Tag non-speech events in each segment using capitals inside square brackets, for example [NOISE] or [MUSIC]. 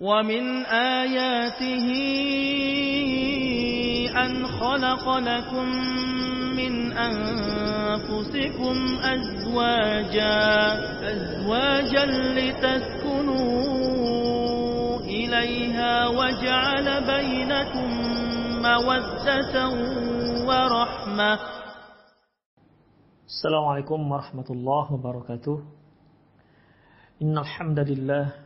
ومن آياته أن خلق لكم من أنفسكم أزواجا أزواجا لتسكنوا إليها وجعل بينكم مودة ورحمة. السلام عليكم ورحمة الله وبركاته. إن الحمد لله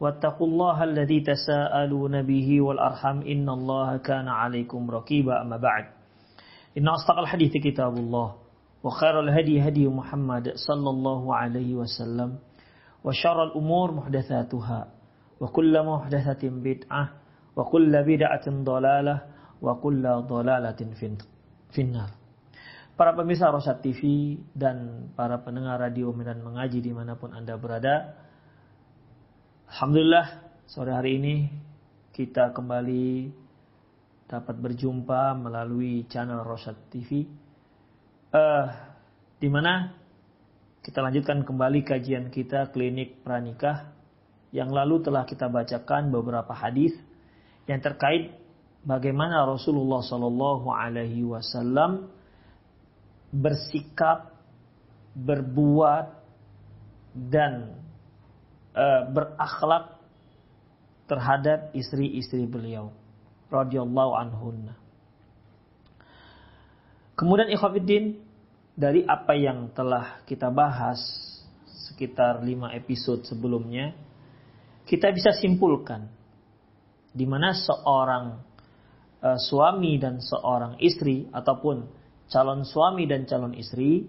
واتقوا الله الذي تساءلون به والأرحم إن الله كان عليكم رقيبا أما بعد إن أصدق الحديث كتاب الله وخير الهدي هدي محمد صلى الله عليه وسلم وشر الأمور محدثاتها وكل محدثة بدعة وكل بدعة ضلالة وكل ضلالة في النار Para pemirsa Rosat TV dan para pendengar radio Medan Mengaji dimanapun Anda berada. Alhamdulillah sore hari ini kita kembali dapat berjumpa melalui channel Rosat TV. Uh, di mana kita lanjutkan kembali kajian kita klinik pranikah yang lalu telah kita bacakan beberapa hadis yang terkait bagaimana Rasulullah Shallallahu Alaihi Wasallam bersikap, berbuat, dan e, berakhlak terhadap istri-istri beliau radhiyallahu anhunna. Kemudian ikhwatiddin dari apa yang telah kita bahas sekitar lima episode sebelumnya, kita bisa simpulkan di mana seorang e, suami dan seorang istri ataupun calon suami dan calon istri,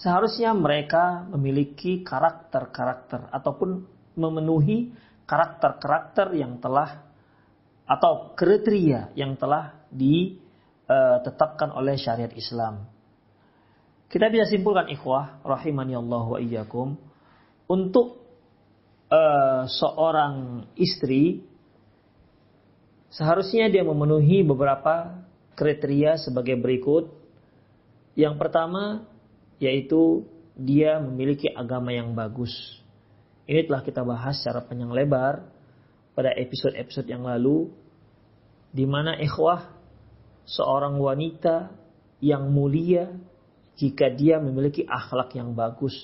seharusnya mereka memiliki karakter-karakter ataupun memenuhi karakter-karakter yang telah atau kriteria yang telah ditetapkan oleh syariat Islam. Kita bisa simpulkan ikhwah rahimani Allah wa iyyakum untuk uh, seorang istri seharusnya dia memenuhi beberapa kriteria sebagai berikut yang pertama yaitu dia memiliki agama yang bagus. Ini telah kita bahas secara panjang lebar pada episode-episode yang lalu di mana ikhwah seorang wanita yang mulia jika dia memiliki akhlak yang bagus,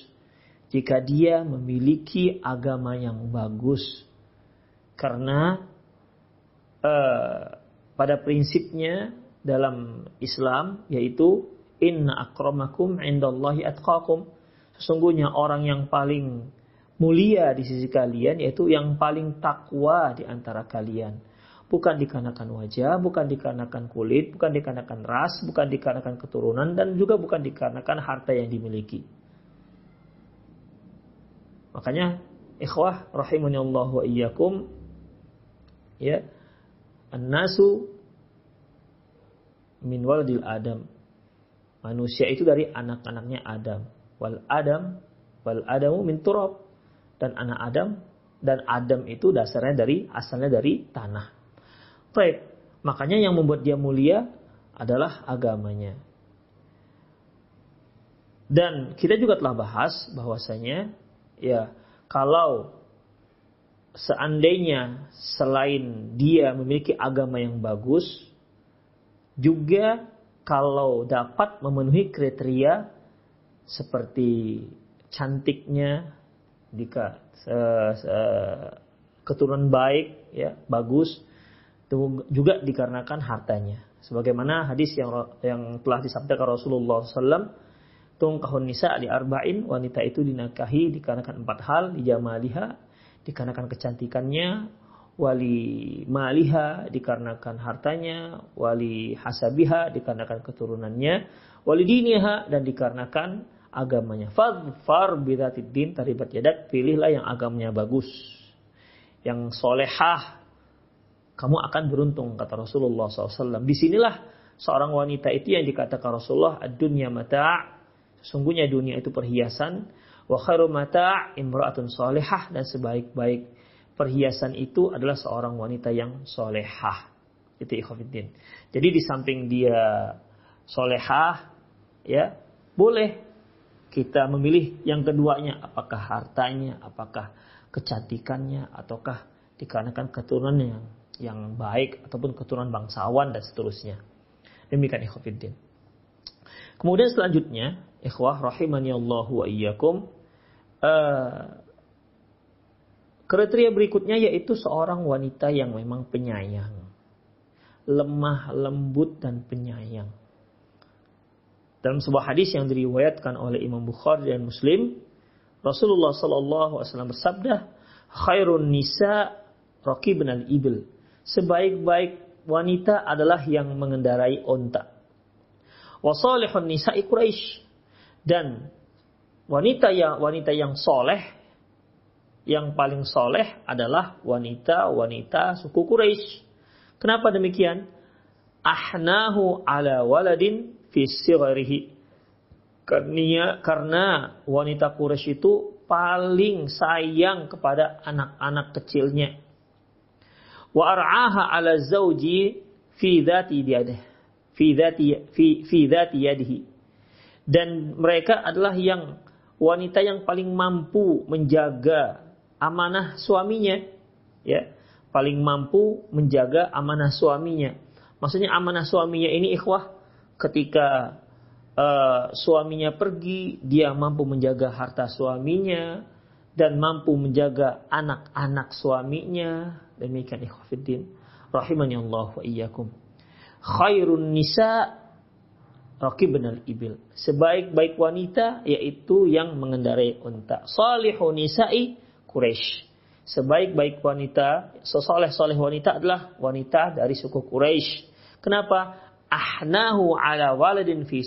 jika dia memiliki agama yang bagus. Karena uh, pada prinsipnya dalam Islam yaitu Inna akramakum indallahi atqakum. Sesungguhnya orang yang paling mulia di sisi kalian yaitu yang paling takwa di antara kalian. Bukan dikarenakan wajah, bukan dikarenakan kulit, bukan dikarenakan ras, bukan dikarenakan keturunan, dan juga bukan dikarenakan harta yang dimiliki. Makanya, ikhwah rahimani Allah wa iyyakum, ya, an-nasu min waladil Adam Manusia itu dari anak-anaknya Adam. Wal Adam, wal Adamu min turab. Dan anak Adam, dan Adam itu dasarnya dari, asalnya dari tanah. Baik, makanya yang membuat dia mulia adalah agamanya. Dan kita juga telah bahas bahwasanya ya kalau seandainya selain dia memiliki agama yang bagus juga kalau dapat memenuhi kriteria seperti cantiknya, jika keturunan baik, ya bagus, juga dikarenakan hartanya. Sebagaimana hadis yang yang telah disabdakan Rasulullah SAW, tungkahun nisa di arba'in, wanita itu dinakahi dikarenakan empat hal, dijamaliha, dikarenakan kecantikannya, wali maliha dikarenakan hartanya, wali hasabiha dikarenakan keturunannya, wali diniha dan dikarenakan agamanya. Fadfar bidatid din taribat yadak, pilihlah yang agamanya bagus. Yang solehah, kamu akan beruntung kata Rasulullah SAW. Di sinilah seorang wanita itu yang dikatakan Rasulullah dunia mata sesungguhnya dunia itu perhiasan wa khairu mata imra'atun solehah dan sebaik-baik perhiasan itu adalah seorang wanita yang solehah itu ikhwafiddin jadi di samping dia solehah ya boleh kita memilih yang keduanya apakah hartanya apakah kecantikannya ataukah dikarenakan keturunannya yang baik ataupun keturunan bangsawan dan seterusnya. Demikian ikhwafiddin. Kemudian selanjutnya, ikhwah rahimani Allah wa iyyakum, uh, kriteria berikutnya yaitu seorang wanita yang memang penyayang. Lemah, lembut dan penyayang. Dalam sebuah hadis yang diriwayatkan oleh Imam Bukhari dan Muslim, Rasulullah sallallahu alaihi wasallam bersabda, "Khairun nisa raqibun al-ibil." sebaik-baik wanita adalah yang mengendarai onta. Wasalihun nisa'i Quraisy dan wanita yang wanita yang soleh yang paling soleh adalah wanita-wanita suku Quraisy. Kenapa demikian? Ahnahu ala waladin fi Karena, karena wanita Quraisy itu paling sayang kepada anak-anak kecilnya wa ar'aha ala zauji fi dhati yadihi fi dhati fi fi dan mereka adalah yang wanita yang paling mampu menjaga amanah suaminya ya paling mampu menjaga amanah suaminya maksudnya amanah suaminya ini ikhwah ketika uh, suaminya pergi dia mampu menjaga harta suaminya dan mampu menjaga anak-anak suaminya Demikian ikhwafiddin. Rahimani Allah wa iyyakum. Khairun nisa rakibun al-ibil. Sebaik-baik wanita yaitu yang mengendarai unta. Salihun nisa'i Quraisy. Sebaik-baik wanita, sesoleh-soleh wanita adalah wanita dari suku Quraisy. Kenapa? Ahnahu ala waladin fi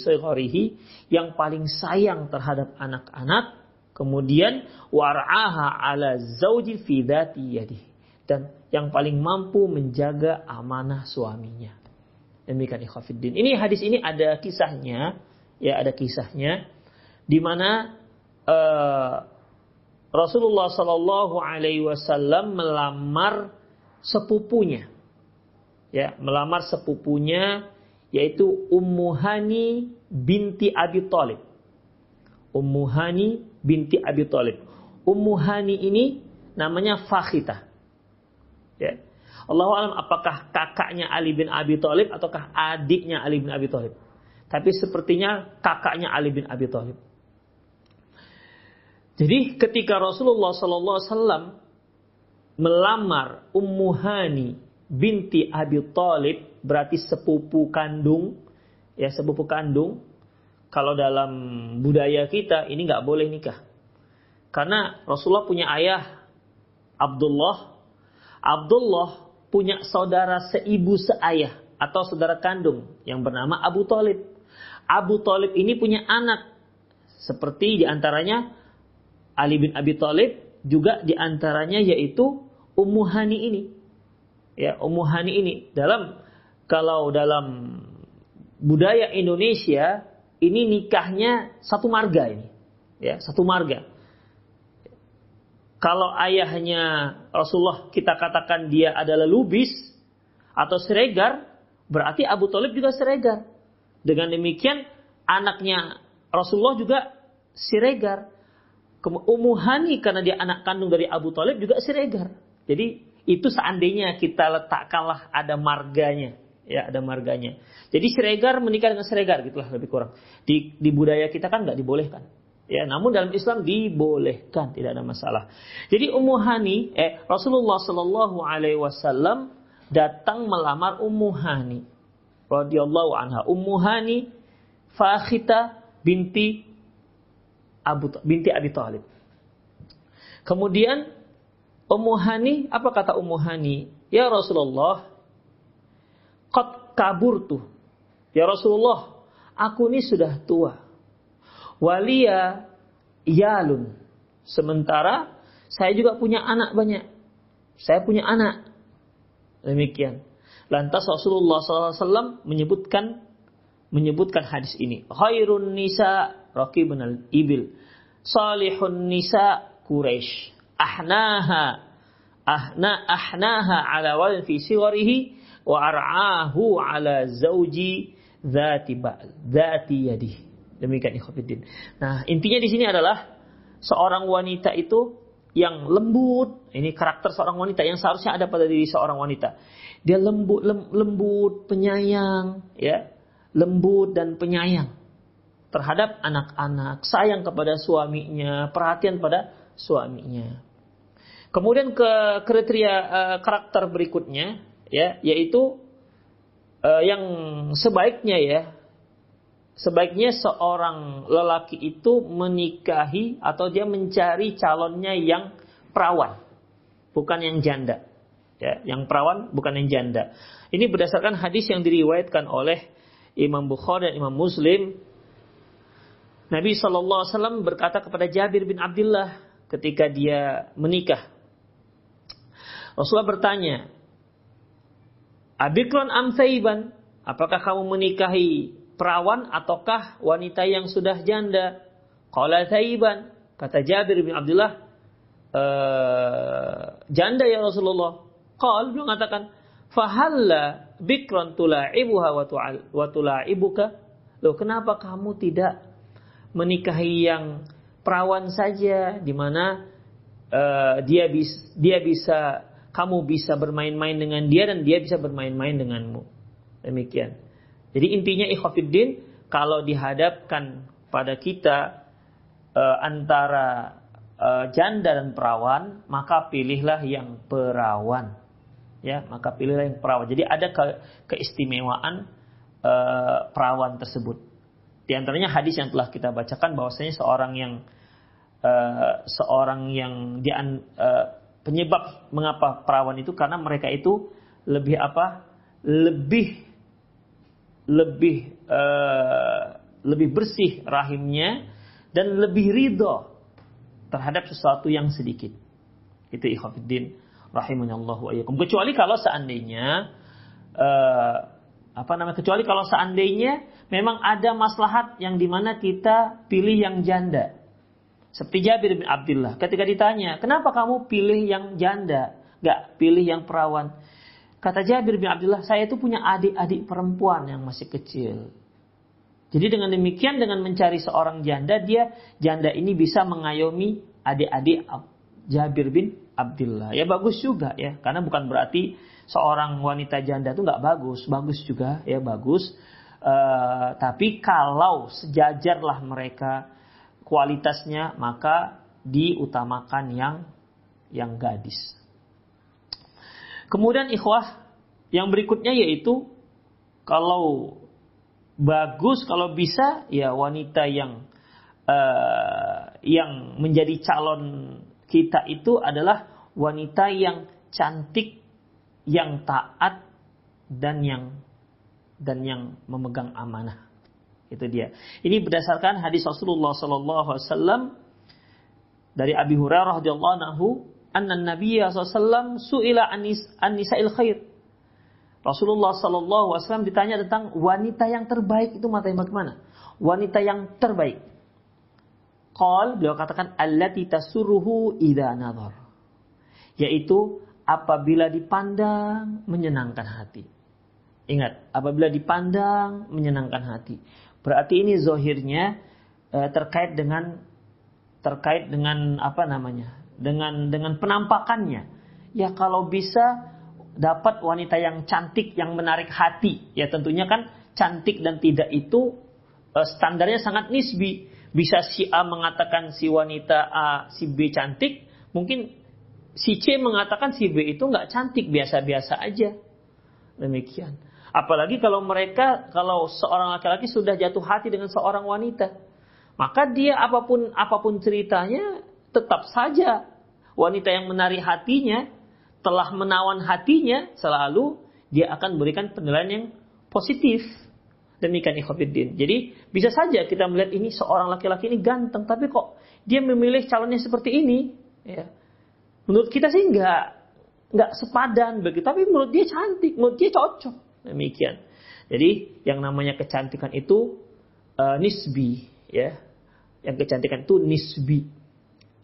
yang paling sayang terhadap anak-anak kemudian war'aha ala zauji fi dhati yadihi dan yang paling mampu menjaga amanah suaminya. Demikian ikhwafiddin. Ini hadis ini ada kisahnya, ya ada kisahnya di mana uh, Rasulullah Shallallahu Alaihi Wasallam melamar sepupunya, ya melamar sepupunya yaitu Ummu Hani binti Abi Thalib. Ummu Hani binti Abi Thalib. Ummu Hani ini namanya Fakhitah. Ya. Allah alam apakah kakaknya Ali bin Abi Thalib ataukah adiknya Ali bin Abi Thalib. Tapi sepertinya kakaknya Ali bin Abi Thalib. Jadi ketika Rasulullah Sallallahu Alaihi melamar Ummu Hani binti Abi Thalib berarti sepupu kandung ya sepupu kandung kalau dalam budaya kita ini nggak boleh nikah. Karena Rasulullah punya ayah Abdullah. Abdullah punya saudara seibu seayah atau saudara kandung yang bernama Abu Talib. Abu Talib ini punya anak. Seperti di antaranya Ali bin Abi Talib juga di antaranya yaitu Ummu Hani ini. Ya, Ummu Hani ini dalam kalau dalam budaya Indonesia ini nikahnya satu marga ini. Ya, satu marga kalau ayahnya Rasulullah kita katakan dia adalah lubis atau seregar, berarti Abu Talib juga seregar. Dengan demikian anaknya Rasulullah juga siregar. Ummu Hani karena dia anak kandung dari Abu Talib juga siregar. Jadi itu seandainya kita letakkanlah ada marganya, ya ada marganya. Jadi siregar menikah dengan siregar gitulah lebih kurang. Di, di budaya kita kan nggak dibolehkan. Ya, namun dalam Islam dibolehkan, tidak ada masalah. Jadi Ummu Hani, eh, Rasulullah Shallallahu Alaihi Wasallam datang melamar Ummu Hani radhiyallahu anha. Ummu Hani Fakhita binti Abu binti Abi Thalib. Kemudian Ummu Hani, apa kata Ummu Hani? Ya Rasulullah, qad kaburtu. Ya Rasulullah, aku ini sudah tua. Walia yalun. Sementara saya juga punya anak banyak. Saya punya anak. Demikian. Lantas Rasulullah SAW menyebutkan menyebutkan hadis ini. Khairun nisa raqibun al-ibil. Salihun nisa Quraisy. Ahnaha ahna ahnaha ala walin fi siwarihi wa ar'ahu ala zauji dzati ba'al dzati. Demikian ikhwatiddin. Nah, intinya di sini adalah seorang wanita itu yang lembut, ini karakter seorang wanita yang seharusnya ada pada diri seorang wanita. Dia lembut, lembut, penyayang, ya, lembut dan penyayang terhadap anak-anak, sayang kepada suaminya, perhatian pada suaminya. Kemudian ke kriteria uh, karakter berikutnya, ya, yaitu uh, yang sebaiknya ya, sebaiknya seorang lelaki itu menikahi atau dia mencari calonnya yang perawan, bukan yang janda. Ya, yang perawan bukan yang janda. Ini berdasarkan hadis yang diriwayatkan oleh Imam Bukhari dan Imam Muslim. Nabi SAW berkata kepada Jabir bin Abdullah ketika dia menikah. Rasulullah bertanya, Abikron am Apakah kamu menikahi perawan ataukah wanita yang sudah janda? Qala thaiban. Kata Jabir bin Abdullah, e, janda ya Rasulullah. Qal beliau mengatakan, "Fahalla bikran tula'ibuha wa tula'ibuka?" Loh, kenapa kamu tidak menikahi yang perawan saja di mana uh, dia bis, dia bisa kamu bisa bermain-main dengan dia dan dia bisa bermain-main denganmu. Demikian. Jadi intinya ikhwafiddin kalau dihadapkan pada kita e, antara e, janda dan perawan, maka pilihlah yang perawan. Ya, maka pilihlah yang perawan. Jadi ada ke, keistimewaan e, perawan tersebut. Di antaranya hadis yang telah kita bacakan bahwasanya seorang yang e, seorang yang di e, penyebab mengapa perawan itu karena mereka itu lebih apa? lebih lebih uh, lebih bersih rahimnya dan lebih ridho terhadap sesuatu yang sedikit. Itu ikhwatiddin rahimanallahu ayyakum. Kecuali kalau seandainya uh, apa namanya? Kecuali kalau seandainya memang ada maslahat yang di mana kita pilih yang janda. Seperti Jabir bin Abdullah ketika ditanya, kenapa kamu pilih yang janda, gak pilih yang perawan? Kata Jabir bin Abdullah, saya itu punya adik-adik perempuan yang masih kecil. Jadi dengan demikian, dengan mencari seorang janda, dia janda ini bisa mengayomi adik-adik Jabir bin Abdullah. Ya bagus juga ya, karena bukan berarti seorang wanita janda itu nggak bagus, bagus juga ya bagus. Uh, tapi kalau sejajarlah mereka kualitasnya, maka diutamakan yang yang gadis. Kemudian ikhwah yang berikutnya yaitu kalau bagus kalau bisa ya wanita yang uh, yang menjadi calon kita itu adalah wanita yang cantik, yang taat dan yang dan yang memegang amanah. Itu dia. Ini berdasarkan hadis Rasulullah sallallahu alaihi wasallam dari Abi Hurairah radhiyallahu anhu anna Nabiya SAW su'ila anis, an nisa'il khair. Rasulullah Sallallahu Alaihi Wasallam ditanya tentang wanita yang terbaik itu mata yang bagaimana? Wanita yang terbaik. Qal beliau katakan allati tasuruhu idza nadhar. Yaitu apabila dipandang menyenangkan hati. Ingat, apabila dipandang menyenangkan hati. Berarti ini zohirnya eh, terkait dengan terkait dengan apa namanya? dengan dengan penampakannya. Ya kalau bisa dapat wanita yang cantik yang menarik hati. Ya tentunya kan cantik dan tidak itu uh, standarnya sangat nisbi. Bisa si A mengatakan si wanita A, si B cantik, mungkin si C mengatakan si B itu nggak cantik, biasa-biasa aja. Demikian. Apalagi kalau mereka, kalau seorang laki-laki sudah jatuh hati dengan seorang wanita, maka dia apa pun apa pun ceritanya tetap saja wanita yang menarik hatinya telah menawan hatinya selalu dia akan berikan penilaian yang positif. Demikian ikhwafiddin. Jadi bisa saja kita melihat ini seorang laki-laki ini ganteng, tapi kok dia memilih calonnya seperti ini? Ya. Menurut kita sih nggak nggak sepadan begitu, tapi menurut dia cantik, menurut dia cocok. Demikian. Jadi yang namanya kecantikan itu uh, nisbi, ya. Yang kecantikan itu nisbi.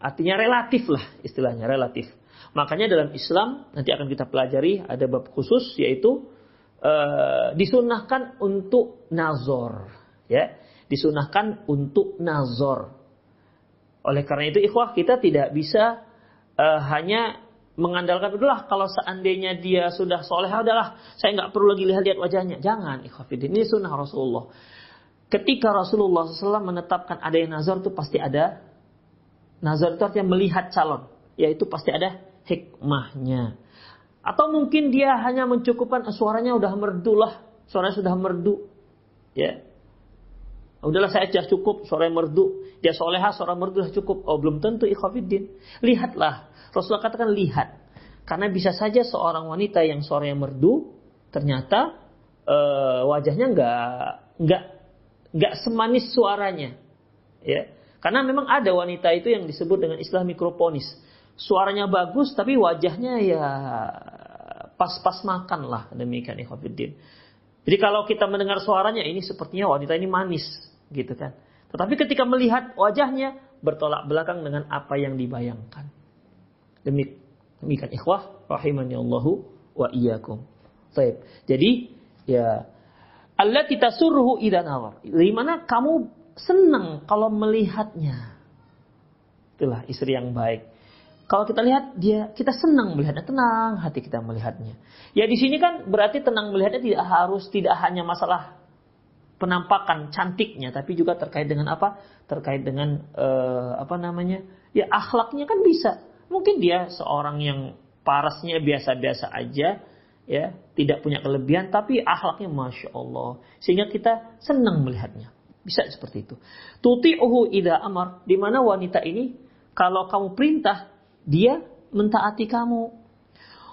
Artinya relatif lah istilahnya, relatif. Makanya dalam Islam nanti akan kita pelajari ada bab khusus yaitu uh, disunahkan untuk nazor, ya, disunahkan untuk nazor. Oleh karena itu, ikhwah kita tidak bisa uh, hanya mengandalkan udahlah kalau seandainya dia sudah soleh adalah saya nggak perlu lagi lihat-lihat wajahnya jangan ikhwafidin ini sunnah Rasulullah ketika Rasulullah SAW menetapkan ada yang nazar itu pasti ada nazar itu artinya melihat calon yaitu pasti ada hikmahnya atau mungkin dia hanya mencukupkan suaranya udah merdu lah. Suaranya sudah merdu. Ya. Udahlah saya aja cukup suara merdu. Dia soleha suara merdu sudah cukup. Oh belum tentu ikhwafiddin. Lihatlah. Rasulullah katakan lihat. Karena bisa saja seorang wanita yang suaranya merdu ternyata uh, wajahnya nggak nggak nggak semanis suaranya. Ya. Karena memang ada wanita itu yang disebut dengan istilah mikroponis suaranya bagus tapi wajahnya ya pas-pas makan lah demikian ikhwatiddin. Jadi kalau kita mendengar suaranya ini sepertinya wanita ini manis gitu kan. Tetapi ketika melihat wajahnya bertolak belakang dengan apa yang dibayangkan. Demi demikian ikhwah rahimani Allahu wa iyyakum. Baik. Jadi ya Allah kita suruh idza nawar. Di mana kamu senang kalau melihatnya. Itulah istri yang baik. Kalau kita lihat dia, kita senang melihatnya, tenang hati kita melihatnya. Ya di sini kan berarti tenang melihatnya tidak harus tidak hanya masalah penampakan cantiknya, tapi juga terkait dengan apa? Terkait dengan uh, apa namanya? Ya akhlaknya kan bisa. Mungkin dia seorang yang parasnya biasa-biasa aja, ya tidak punya kelebihan, tapi akhlaknya masya Allah, sehingga kita senang melihatnya. Bisa seperti itu. Tuti uhu ida amar, di mana wanita ini kalau kamu perintah dia mentaati kamu.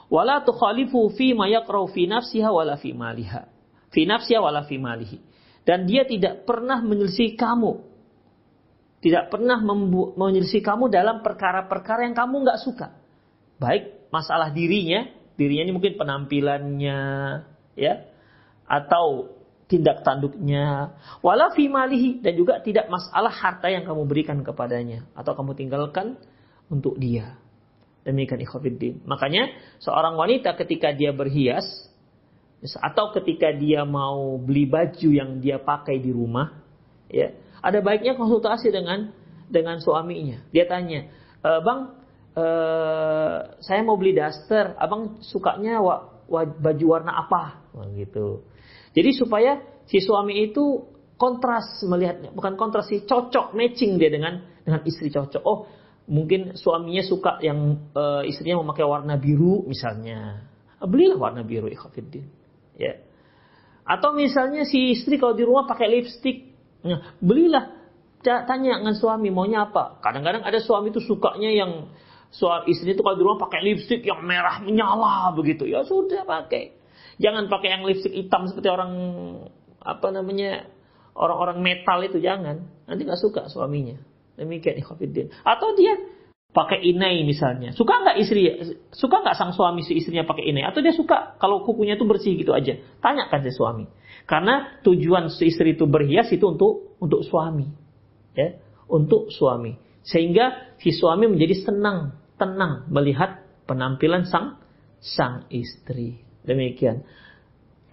Wala tukhalifu fi ma yaqra'u fi nafsiha wala fi maliha. Fi nafsiha wala fi malihi. Dan dia tidak pernah menyelisih kamu. Tidak pernah menyelisih kamu dalam perkara-perkara yang kamu nggak suka. Baik masalah dirinya, dirinya ini mungkin penampilannya, ya, atau tindak tanduknya, wala fi malihi dan juga tidak masalah harta yang kamu berikan kepadanya atau kamu tinggalkan untuk dia. Demikian ikhwafiddin. Makanya seorang wanita ketika dia berhias atau ketika dia mau beli baju yang dia pakai di rumah, ya, ada baiknya konsultasi dengan dengan suaminya. Dia tanya, e, "Bang, e, saya mau beli daster, Abang sukanya wa, wa, baju warna apa?" gitu. Jadi supaya si suami itu kontras melihatnya, bukan kontras sih, cocok matching dia dengan dengan istri cocok. Oh, mungkin suaminya suka yang uh, istrinya memakai warna biru misalnya. Belilah warna biru ikhafidin. Ya. Atau misalnya si istri kalau di rumah pakai lipstick. Nah, belilah tanya dengan suami maunya apa. Kadang-kadang ada suami itu sukanya yang soal istri itu kalau di rumah pakai lipstick yang merah menyala begitu. Ya sudah pakai. Jangan pakai yang lipstick hitam seperti orang apa namanya orang-orang metal itu jangan. Nanti nggak suka suaminya. Demikian ikhwatiddin. Atau dia pakai inai misalnya. Suka nggak istri? Suka nggak sang suami si istrinya pakai inai? Atau dia suka kalau kukunya itu bersih gitu aja? Tanyakan si suami. Karena tujuan si istri itu berhias itu untuk untuk suami, ya, untuk suami. Sehingga si suami menjadi senang, tenang melihat penampilan sang sang istri. Demikian.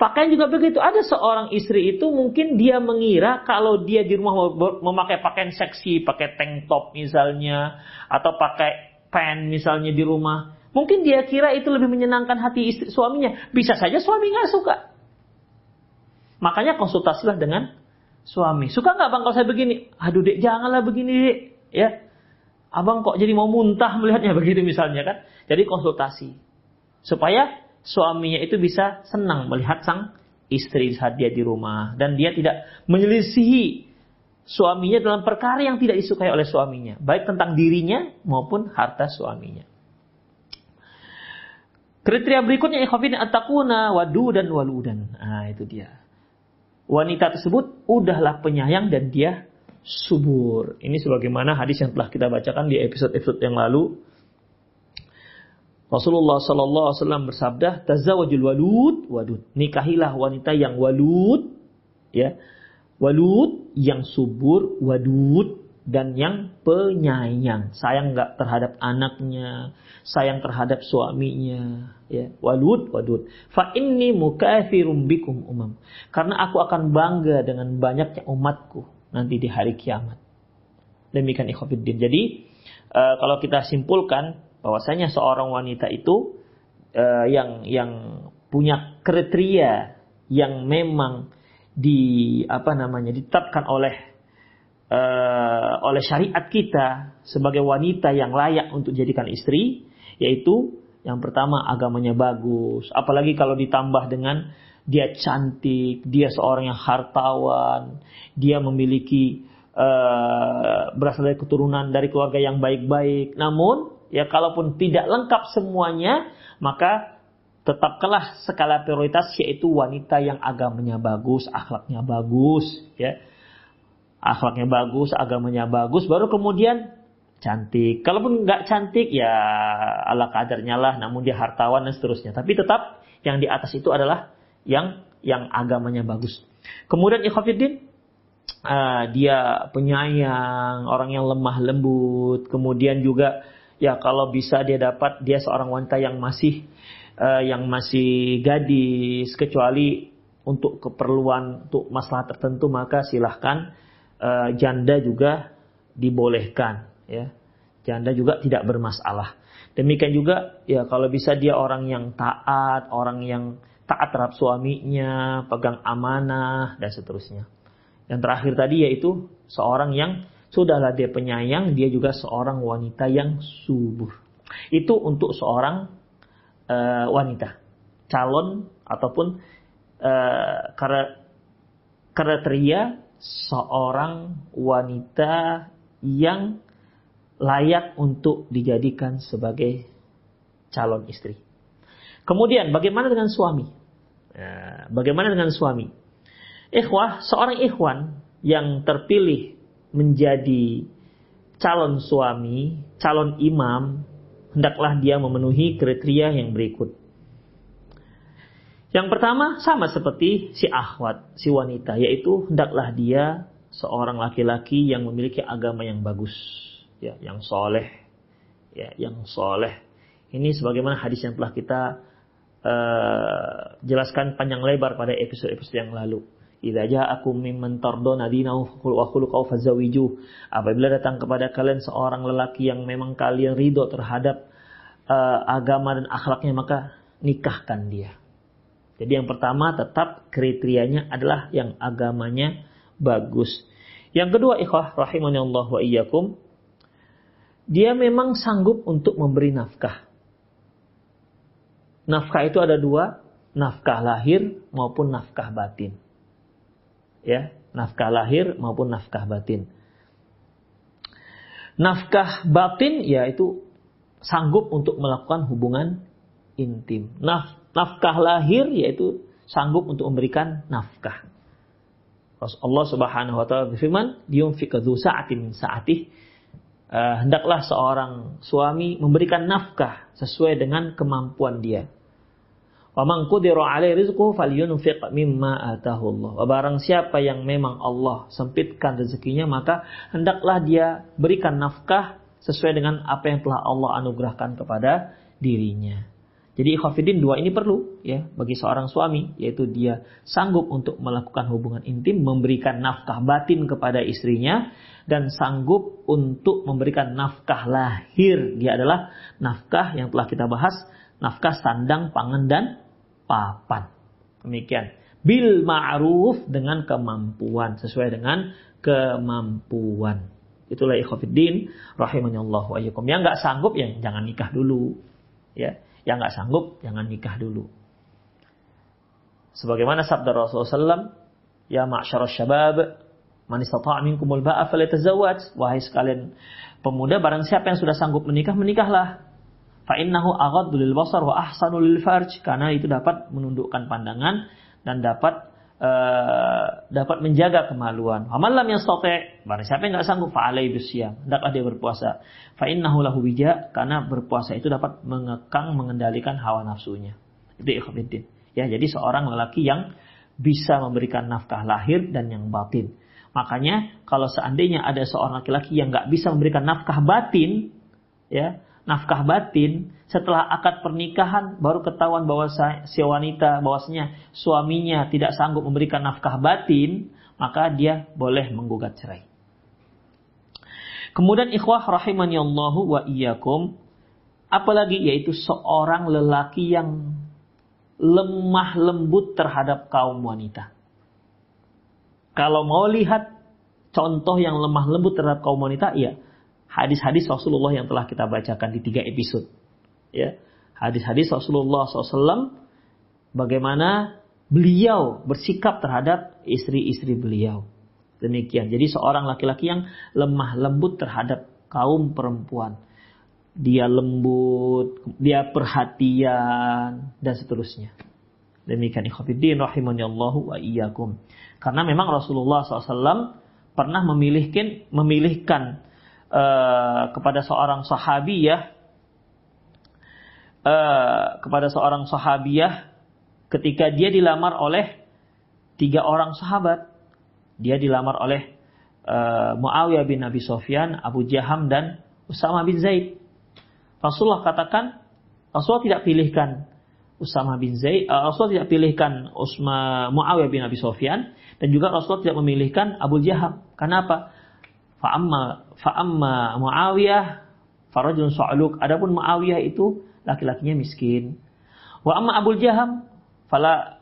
Pakaian juga begitu. Ada seorang istri itu mungkin dia mengira kalau dia di rumah memakai pakaian seksi, pakai tank top misalnya, atau pakai pen misalnya di rumah. Mungkin dia kira itu lebih menyenangkan hati istri, suaminya. Bisa saja suami nggak suka. Makanya konsultasilah dengan suami. Suka nggak bang kalau saya begini? Aduh dek janganlah begini dek. Ya, abang kok jadi mau muntah melihatnya [LAUGHS] begitu misalnya kan. Jadi konsultasi. Supaya suaminya itu bisa senang melihat sang istri saat dia di rumah dan dia tidak menyelisihi suaminya dalam perkara yang tidak disukai oleh suaminya, baik tentang dirinya maupun harta suaminya. Kriteria berikutnya ikhwafin atakuna wadu dan waludan. Nah, itu dia. Wanita tersebut udahlah penyayang dan dia subur. Ini sebagaimana hadis yang telah kita bacakan di episode-episode yang lalu. Rasulullah Sallallahu Alaihi Wasallam bersabda, "Tazawajul walud wadud." Nikahilah wanita yang walud, ya, walud yang subur, wadud dan yang penyayang, sayang nggak terhadap anaknya, sayang terhadap suaminya, ya. Walud, wadud. Fa inni mukafirum bikum umam. Karena aku akan bangga dengan banyaknya umatku nanti di hari kiamat. Demikian ikhwatiddin. Jadi uh, kalau kita simpulkan bahwasanya seorang wanita itu uh, yang yang punya kriteria yang memang di apa namanya ditetapkan oleh uh, oleh syariat kita sebagai wanita yang layak untuk jadikan istri, yaitu yang pertama agamanya bagus, apalagi kalau ditambah dengan dia cantik, dia seorang yang hartawan, dia memiliki uh, berasal dari keturunan dari keluarga yang baik-baik. Namun ya kalaupun tidak lengkap semuanya, maka tetapkanlah skala prioritas yaitu wanita yang agamanya bagus, akhlaknya bagus, ya akhlaknya bagus, agamanya bagus, baru kemudian cantik. Kalaupun nggak cantik ya ala kadarnya lah, namun dia hartawan dan seterusnya. Tapi tetap yang di atas itu adalah yang yang agamanya bagus. Kemudian ikhafidin uh, dia penyayang, orang yang lemah lembut. Kemudian juga ya kalau bisa dia dapat dia seorang wanita yang masih uh, yang masih gadis kecuali untuk keperluan untuk masalah tertentu maka silahkan uh, janda juga dibolehkan ya. Janda juga tidak bermasalah. Demikian juga ya kalau bisa dia orang yang taat, orang yang taat terhadap suaminya, pegang amanah dan seterusnya. Yang terakhir tadi yaitu seorang yang sudahlah dia penyayang, dia juga seorang wanita yang subur. Itu untuk seorang uh, wanita, calon ataupun uh, kriteria seorang wanita yang layak untuk dijadikan sebagai calon istri. Kemudian bagaimana dengan suami? Ya, bagaimana dengan suami? Ikhwah, seorang ikhwan yang terpilih menjadi calon suami, calon imam, hendaklah dia memenuhi kriteria yang berikut. Yang pertama sama seperti si akhwat, si wanita, yaitu hendaklah dia seorang laki-laki yang memiliki agama yang bagus, ya, yang soleh, ya, yang soleh. Ini sebagaimana hadis yang telah kita uh, jelaskan panjang lebar pada episode-episode yang lalu. Idza ja'akum mimman tardawna dinahu wa khuluquhu fazawiju. Apabila datang kepada kalian seorang lelaki yang memang kalian ridho terhadap uh, agama dan akhlaknya maka nikahkan dia. Jadi yang pertama tetap kriterianya adalah yang agamanya bagus. Yang kedua ikhwah rahimani Allah wa iyyakum dia memang sanggup untuk memberi nafkah. Nafkah itu ada dua, nafkah lahir maupun nafkah batin. Ya, nafkah lahir maupun nafkah batin. Nafkah batin yaitu sanggup untuk melakukan hubungan intim. Naf nafkah lahir yaitu sanggup untuk memberikan nafkah. Allah Subhanahu wa taala berfirman, "Yunfiq dzu sa'atin min sa'atih." Uh, hendaklah seorang suami memberikan nafkah sesuai dengan kemampuan dia. Wa man qudira alaihi rizquhu falyunfiq mimma atahu Allah. Barang siapa yang memang Allah sempitkan rezekinya maka hendaklah dia berikan nafkah sesuai dengan apa yang telah Allah anugerahkan kepada dirinya. Jadi khafidin dua ini perlu ya bagi seorang suami yaitu dia sanggup untuk melakukan hubungan intim, memberikan nafkah batin kepada istrinya dan sanggup untuk memberikan nafkah lahir. Dia adalah nafkah yang telah kita bahas, nafkah sandang, pangan dan papan. Demikian. Bil ma'ruf dengan kemampuan sesuai dengan kemampuan. Itulah rahimahnya Allah wa Yang nggak sanggup ya jangan nikah dulu. Ya Yang nggak sanggup, jangan nikah dulu. Sebagaimana sabda Rasulullah SAW, Ya ma'asyar syabab, man istata'a minkumul ba'a. Wahai sekalian pemuda, barang siapa yang sudah sanggup menikah, menikahlah. Fa innahu aghaddu lil basar wa ahsanu lil farj. Karena itu dapat menundukkan pandangan dan dapat Uh, dapat menjaga kemaluan. Amal lam yastati' barang siapa yang enggak sanggup fa alaihi bisyam, hendaklah dia berpuasa. Fa innahu lahu wija karena berpuasa itu dapat mengekang mengendalikan hawa nafsunya. Itu ikhwatiddin. Ya, jadi seorang lelaki yang bisa memberikan nafkah lahir dan yang batin. Makanya kalau seandainya ada seorang laki-laki yang nggak bisa memberikan nafkah batin, ya nafkah batin setelah akad pernikahan baru ketahuan bahwa si wanita bahwasanya suaminya tidak sanggup memberikan nafkah batin maka dia boleh menggugat cerai. Kemudian ikhwah rahimani Allahu wa iyyakum apalagi yaitu seorang lelaki yang lemah lembut terhadap kaum wanita. Kalau mau lihat contoh yang lemah lembut terhadap kaum wanita, ya hadis-hadis Rasulullah yang telah kita bacakan di tiga episode. Ya, hadis-hadis Rasulullah SAW bagaimana beliau bersikap terhadap istri-istri beliau. Demikian. Jadi seorang laki-laki yang lemah lembut terhadap kaum perempuan. Dia lembut, dia perhatian, dan seterusnya. Demikian ikhwatiddin rahimani Allahu wa iyyakum. Karena memang Rasulullah SAW pernah memilihkan memilihkan uh, kepada seorang sahabiyah uh, kepada seorang sahabiyah ketika dia dilamar oleh tiga orang sahabat. Dia dilamar oleh uh, Muawiyah bin Abi Sofyan, Abu Jaham dan Usama bin Zaid. Rasulullah katakan, Rasulullah tidak pilihkan Usama bin Zaid, uh, Rasulullah tidak pilihkan Usma Muawiyah bin Abi Sofyan dan juga Rasulullah tidak memilihkan Abu Jaham. Kenapa? Fa'amma fa'amma Muawiyah farajun sa'luk. Adapun Muawiyah itu laki-lakinya miskin. Wa amma Abu Jaham fala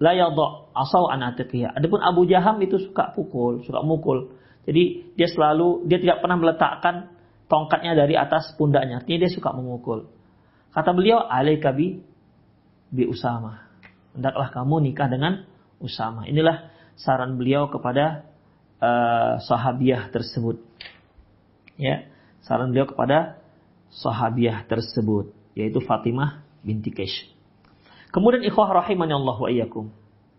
la yadha asau an Adapun Abu Jaham itu suka pukul, suka mukul. Jadi dia selalu dia tidak pernah meletakkan tongkatnya dari atas pundaknya. Artinya dia suka memukul. Kata beliau, "Alaika bi bi Usama." Hendaklah kamu nikah dengan Usama. Inilah saran beliau kepada uh, sahabiah tersebut. Ya, saran beliau kepada sahabiah tersebut yaitu Fatimah binti Kaish. Kemudian ikhwah rahimani Allah wa iyyakum.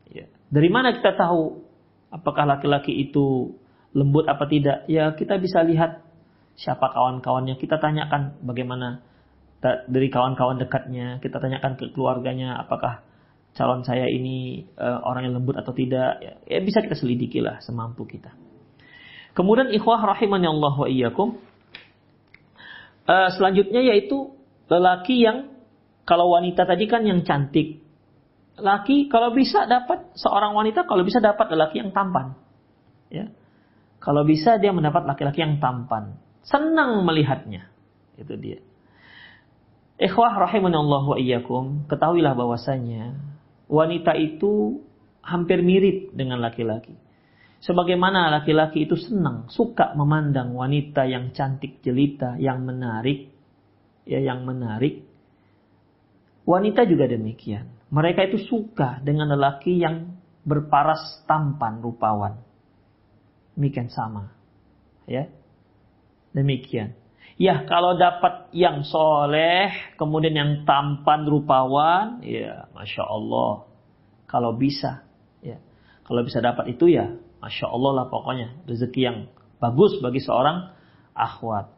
Ya. Dari mana kita tahu apakah laki-laki itu lembut apa tidak? Ya, kita bisa lihat siapa kawan-kawannya. Kita tanyakan bagaimana dari kawan-kawan dekatnya, kita tanyakan ke keluarganya apakah calon saya ini uh, orang yang lembut atau tidak ya, ya bisa kita selidiki lah semampu kita. Kemudian ikhwah rahimani Allah wa iyyakum uh, selanjutnya yaitu lelaki yang kalau wanita tadi kan yang cantik. Laki kalau bisa dapat seorang wanita kalau bisa dapat lelaki yang tampan. Ya. Kalau bisa dia mendapat laki-laki yang tampan. Senang melihatnya. Itu dia. Ikhwah rahimani Allah wa iyyakum ketahuilah bahwasanya wanita itu hampir mirip dengan laki-laki. Sebagaimana laki-laki itu senang, suka memandang wanita yang cantik jelita, yang menarik, ya yang menarik. Wanita juga demikian. Mereka itu suka dengan lelaki yang berparas tampan rupawan. Demikian sama. Ya. Demikian. Ya, kalau dapat yang soleh, kemudian yang tampan rupawan, ya, masya Allah. Kalau bisa, ya, kalau bisa dapat itu ya, masya Allah lah pokoknya rezeki yang bagus bagi seorang akhwat.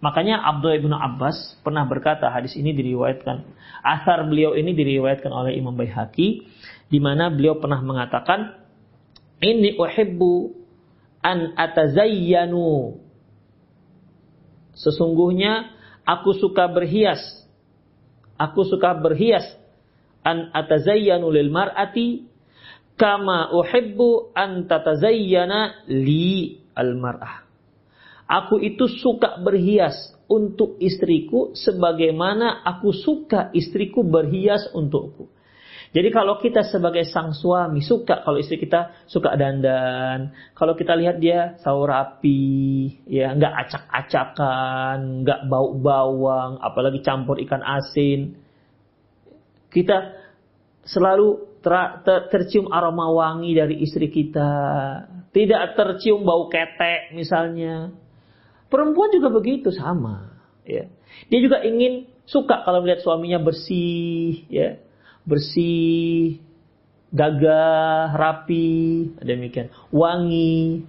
Makanya Abdullah ibnu Abbas pernah berkata hadis ini diriwayatkan, asar beliau ini diriwayatkan oleh Imam Baihaqi, di mana beliau pernah mengatakan, ini uhibbu an atazayyanu Sesungguhnya aku suka berhias. Aku suka berhias. An atazayyanu lil mar'ati kama uhibbu an tatazayyana li al mar'ah. Aku itu suka berhias untuk istriku sebagaimana aku suka istriku berhias untukku. Jadi kalau kita sebagai sang suami suka kalau istri kita suka dandan, kalau kita lihat dia sahur rapi, ya nggak acak-acakan, nggak bau bawang, apalagi campur ikan asin, kita selalu ter, ter, tercium aroma wangi dari istri kita, tidak tercium bau ketek misalnya. Perempuan juga begitu sama, ya. Dia juga ingin suka kalau melihat suaminya bersih, ya bersih, gagah, rapi, demikian, wangi.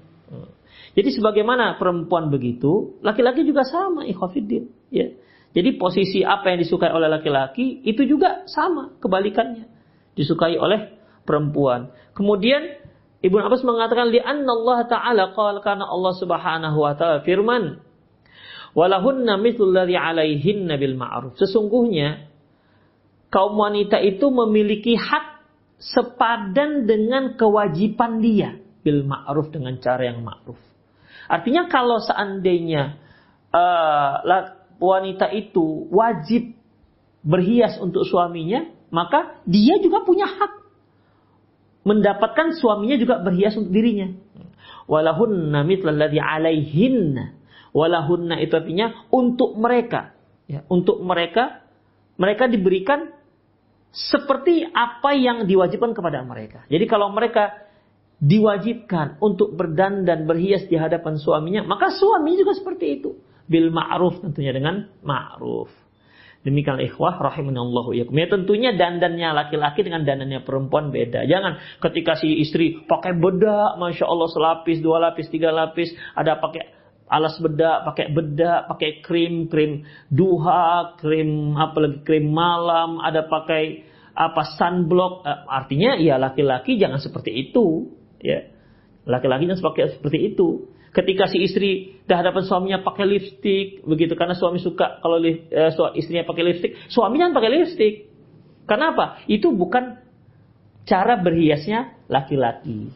Jadi sebagaimana perempuan begitu, laki-laki juga sama, ikhwafiddin. Ya. Jadi posisi apa yang disukai oleh laki-laki itu juga sama kebalikannya. Disukai oleh perempuan. Kemudian Ibnu Abbas mengatakan li Allah taala qala karena Allah Subhanahu wa taala firman walahunna mithlul ladzi alaihinna bil ma'ruf. Sesungguhnya kaum wanita itu memiliki hak sepadan dengan kewajiban dia bil ma'ruf dengan cara yang ma'ruf. Artinya kalau seandainya uh, wanita itu wajib berhias untuk suaminya, maka dia juga punya hak mendapatkan suaminya juga berhias untuk dirinya. Walahunna mitlalladzi alaihinna. Walahunna itu artinya untuk mereka. Ya, untuk mereka mereka diberikan seperti apa yang diwajibkan kepada mereka. Jadi kalau mereka diwajibkan untuk berdandan berhias di hadapan suaminya, maka suaminya juga seperti itu. Bil ma'ruf tentunya dengan ma'ruf. Demikian ikhwah rahimanallahu yakum. Ya tentunya dandannya laki-laki dengan dandannya perempuan beda. Jangan ketika si istri pakai bedak, masya Allah selapis, dua lapis, tiga lapis, ada pakai alas bedak, pakai bedak, pakai krim, krim duha, krim apalagi krim malam, ada pakai apa sunblock. Eh, artinya ya laki-laki jangan seperti itu, ya. Laki-laki jangan seperti seperti itu. Ketika si istri di hadapan suaminya pakai lipstick, begitu karena suami suka kalau eh, istrinya pakai lipstick, suaminya pakai lipstick. Kenapa? Itu bukan cara berhiasnya laki-laki.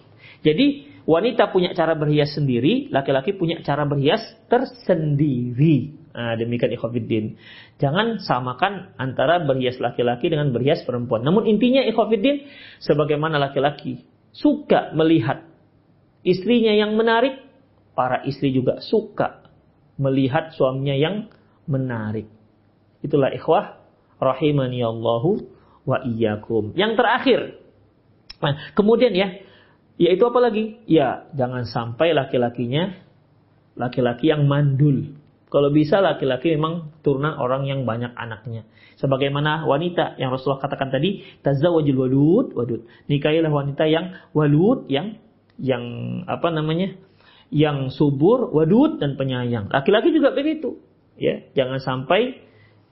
Jadi Wanita punya cara berhias sendiri, laki-laki punya cara berhias tersendiri. Nah, demikian ikhwafiddin. Jangan samakan antara berhias laki-laki dengan berhias perempuan. Namun intinya ikhwafiddin, sebagaimana laki-laki suka melihat istrinya yang menarik, para istri juga suka melihat suaminya yang menarik. Itulah ikhwah rahimani Allahu wa iyyakum. Yang terakhir. Nah, kemudian ya, yaitu apa lagi? Ya, jangan sampai laki-lakinya laki-laki yang mandul. Kalau bisa laki-laki memang turunan orang yang banyak anaknya. Sebagaimana wanita yang Rasulullah katakan tadi, tazawwajul walud, wadud. Nikahilah wanita yang walud, yang yang apa namanya? Yang subur, wadud dan penyayang. Laki-laki juga begitu. Ya, jangan sampai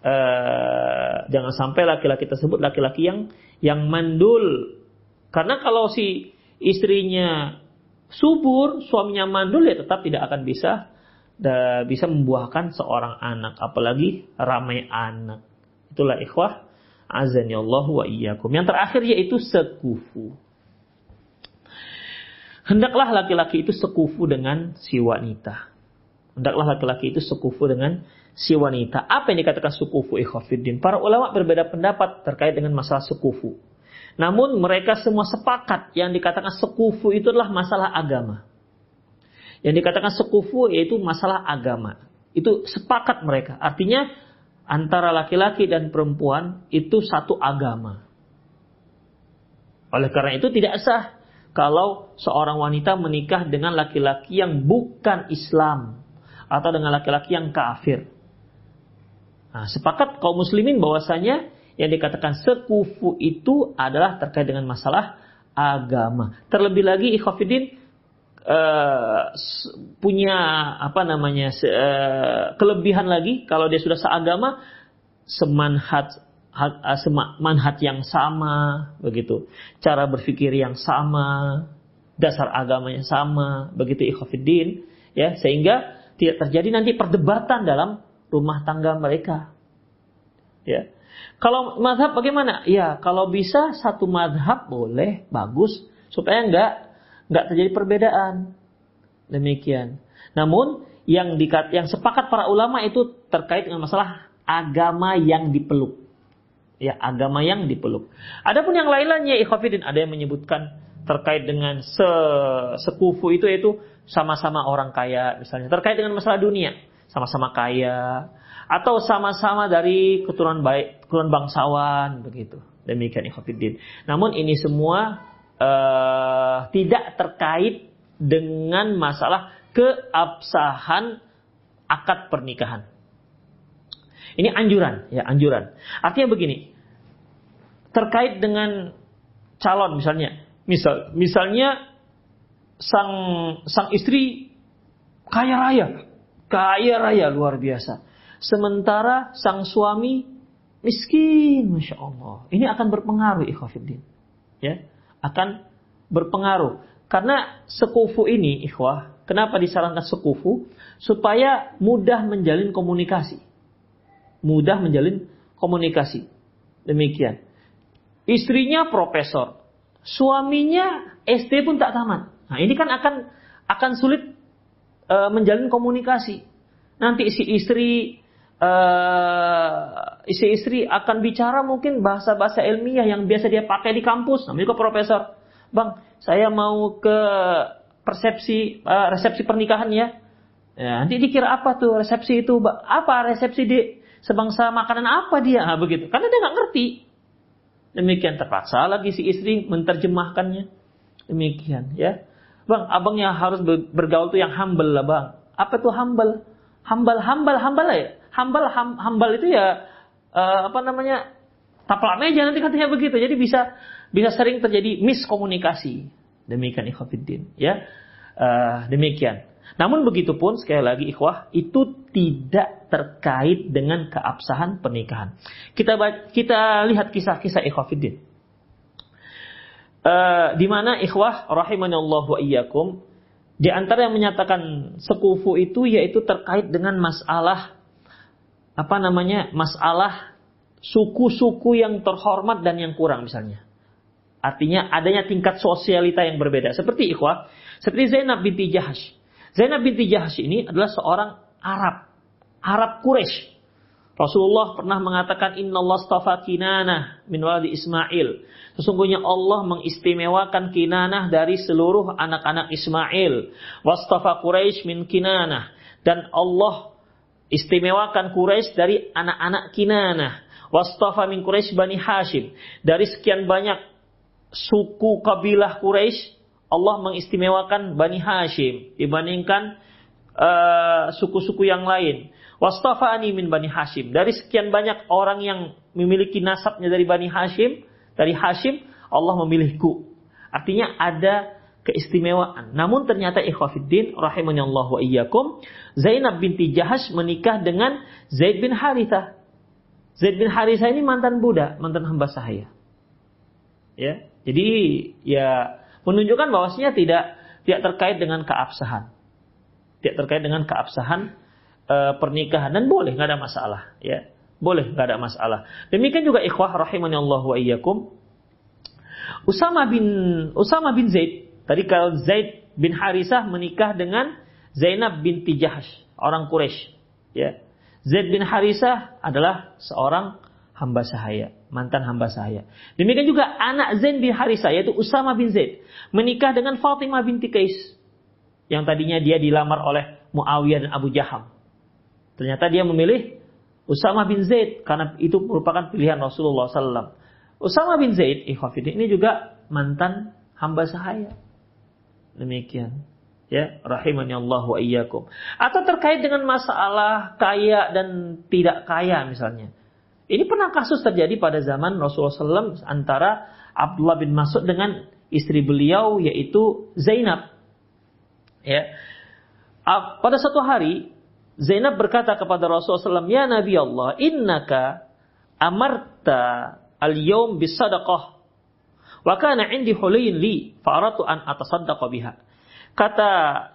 uh, jangan sampai laki-laki tersebut laki-laki yang yang mandul. Karena kalau si istrinya subur, suaminya mandul ya tetap tidak akan bisa bisa membuahkan seorang anak, apalagi ramai anak. Itulah ikhwah azani Allah wa iyyakum. Yang terakhir yaitu sekufu. Hendaklah laki-laki itu sekufu dengan si wanita. Hendaklah laki-laki itu sekufu dengan si wanita. Apa yang dikatakan sekufu ikhwafiddin? Para ulama berbeda pendapat terkait dengan masalah sekufu. Namun mereka semua sepakat yang dikatakan sekufu itu adalah masalah agama. Yang dikatakan sekufu yaitu masalah agama. Itu sepakat mereka. Artinya antara laki-laki dan perempuan itu satu agama. Oleh karena itu tidak sah kalau seorang wanita menikah dengan laki-laki yang bukan Islam atau dengan laki-laki yang kafir. Nah, sepakat kaum muslimin bahwasanya yang dikatakan sekufu itu adalah terkait dengan masalah agama. Terlebih lagi ikhwafidin uh, punya apa namanya uh, kelebihan lagi kalau dia sudah seagama semanhat uh, semanhat yang sama begitu. Cara berpikir yang sama dasar agamanya sama begitu ikhwafidin ya. Sehingga tidak terjadi nanti perdebatan dalam rumah tangga mereka ya kalau madhab bagaimana? Ya, kalau bisa satu madhab boleh, bagus, supaya enggak enggak terjadi perbedaan. Demikian. Namun yang dikat, yang sepakat para ulama itu terkait dengan masalah agama yang dipeluk. ya agama yang dipeluk. Adapun yang lain-lainnya ikhwafidin ada yang menyebutkan terkait dengan se sekufu itu yaitu sama-sama orang kaya misalnya terkait dengan masalah dunia sama-sama kaya atau sama-sama dari keturunan baik keturunan bangsawan begitu demikian ikhwafidin. Namun ini semua uh, tidak terkait dengan masalah keabsahan akad pernikahan. Ini anjuran, ya anjuran. Artinya begini, terkait dengan calon misalnya, misal misalnya sang sang istri kaya raya, kaya raya luar biasa. Sementara sang suami miskin, masya Allah. Ini akan berpengaruh, ikhwafiddin. Ya, akan berpengaruh. Karena sekufu ini, ikhwah, kenapa disarankan sekufu? Supaya mudah menjalin komunikasi mudah menjalin komunikasi. Demikian. Istrinya profesor, suaminya SD pun tak tamat. Nah, ini kan akan akan sulit e, menjalin komunikasi. Nanti si istri e, si istri akan bicara mungkin bahasa-bahasa ilmiah yang biasa dia pakai di kampus. Namanya juga profesor. Bang, saya mau ke persepsi uh, resepsi pernikahan ya. ya. Nanti dikira apa tuh resepsi itu? Apa resepsi di sebangsa makanan apa dia? Nah, begitu. Karena dia nggak ngerti. Demikian terpaksa lagi si istri menterjemahkannya. Demikian ya. Bang, abangnya harus bergaul tuh yang humble lah bang. Apa tuh humble? Humble, humble, humble ya. Humble, hum, humble itu ya uh, apa namanya taplak meja nanti katanya begitu. Jadi bisa bisa sering terjadi miskomunikasi. Demikian ikhwafiddin ya. Uh, demikian. Namun begitu pun sekali lagi ikhwah itu tidak terkait dengan keabsahan pernikahan. Kita kita lihat kisah-kisah ikhwafiddin. Uh, di mana ikhwah Allah wa iyyakum di antara yang menyatakan sekufu itu yaitu terkait dengan masalah apa namanya? masalah suku-suku yang terhormat dan yang kurang misalnya. Artinya adanya tingkat sosialita yang berbeda. Seperti ikhwah, seperti Zainab binti Jahash. Zainab binti Jahsh ini adalah seorang Arab, Arab Quraisy. Rasulullah pernah mengatakan Inna Allah stafa kinanah min waladi Ismail. Sesungguhnya Allah mengistimewakan kinanah dari seluruh anak-anak Ismail. Wastafa Quraisy min kinanah. Dan Allah istimewakan Quraisy dari anak-anak kinanah. Wastafa min Quraisy Bani Hashim. Dari sekian banyak suku kabilah Quraisy Allah mengistimewakan Bani Hashim dibandingkan uh, suku-suku yang lain. Wastafani min Bani Hashim. Dari sekian banyak orang yang memiliki nasabnya dari Bani Hashim, dari Hashim, Allah memilihku. Artinya ada keistimewaan. Namun ternyata ikhwafiddin rahimani Allah wa iyyakum, Zainab binti Jahash menikah dengan Zaid bin Haritha. Zaid bin Haritha ini mantan budak, mantan hamba sahaya. Ya. Jadi ya menunjukkan bahwasanya tidak tidak terkait dengan keabsahan. Tidak terkait dengan keabsahan e, pernikahan dan boleh nggak ada masalah, ya. Boleh nggak ada masalah. Demikian juga ikhwah rahimani Allah wa iyyakum. Usama bin Usama bin Zaid. Tadi kalau Zaid bin Harisah menikah dengan Zainab binti Jahash, orang Quraisy, ya. Zaid bin Harisah adalah seorang hamba sahaya, mantan hamba sahaya. Demikian juga anak Zain bin Harisa yaitu Usama bin Zaid menikah dengan Fatimah binti Qais yang tadinya dia dilamar oleh Muawiyah dan Abu Jaham. Ternyata dia memilih Usama bin Zaid karena itu merupakan pilihan Rasulullah SAW. Usama bin Zaid, ini juga mantan hamba sahaya. Demikian. Ya, rahimani Allah wa iyyakum. Atau terkait dengan masalah kaya dan tidak kaya misalnya. Ini pernah kasus terjadi pada zaman Rasulullah SAW antara Abdullah bin Mas'ud dengan istri beliau yaitu Zainab. Ya. Pada satu hari Zainab berkata kepada Rasulullah SAW, Ya Nabi Allah, innaka amarta al-yawm bisadaqah. Wa kana indi hulayin li, fa'aratu an atasaddaqa biha. Kata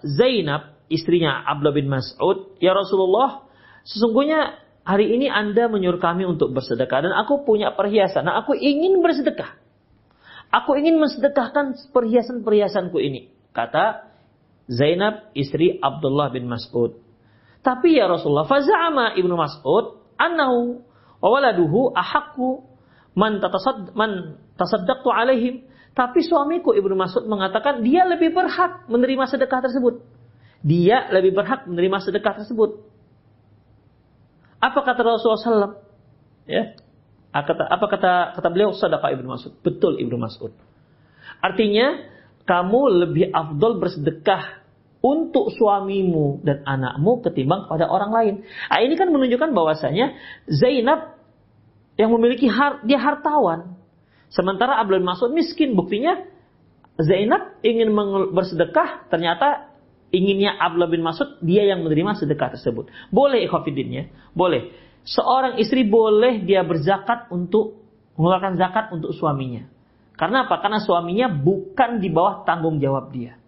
Zainab, istrinya Abdullah bin Mas'ud, Ya Rasulullah, sesungguhnya hari ini Anda menyuruh kami untuk bersedekah dan aku punya perhiasan. Nah, aku ingin bersedekah. Aku ingin mensedekahkan perhiasan-perhiasanku ini. Kata Zainab istri Abdullah bin Mas'ud. Tapi ya Rasulullah, faza'ama ibnu Mas'ud annahu wa waladuhu ahakku man tatasad man tasaddaqtu alaihim tapi suamiku Ibnu Mas'ud mengatakan dia lebih berhak menerima sedekah tersebut. Dia lebih berhak menerima sedekah tersebut. Apa kata Rasulullah SAW? Ya. Apa kata, apa kata kata beliau sedekah Ibnu Mas'ud? Betul Ibnu Mas'ud. Artinya kamu lebih afdol bersedekah untuk suamimu dan anakmu ketimbang pada orang lain. Nah, ini kan menunjukkan bahwasanya Zainab yang memiliki har, dia hartawan, Sementara Abdul Mas'ud miskin. Buktinya Zainab ingin bersedekah, ternyata inginnya Abdullah bin Mas'ud dia yang menerima sedekah tersebut. Boleh ikhwafidinnya, boleh. Seorang istri boleh dia berzakat untuk mengeluarkan zakat untuk suaminya. Karena apa? Karena suaminya bukan di bawah tanggung jawab dia.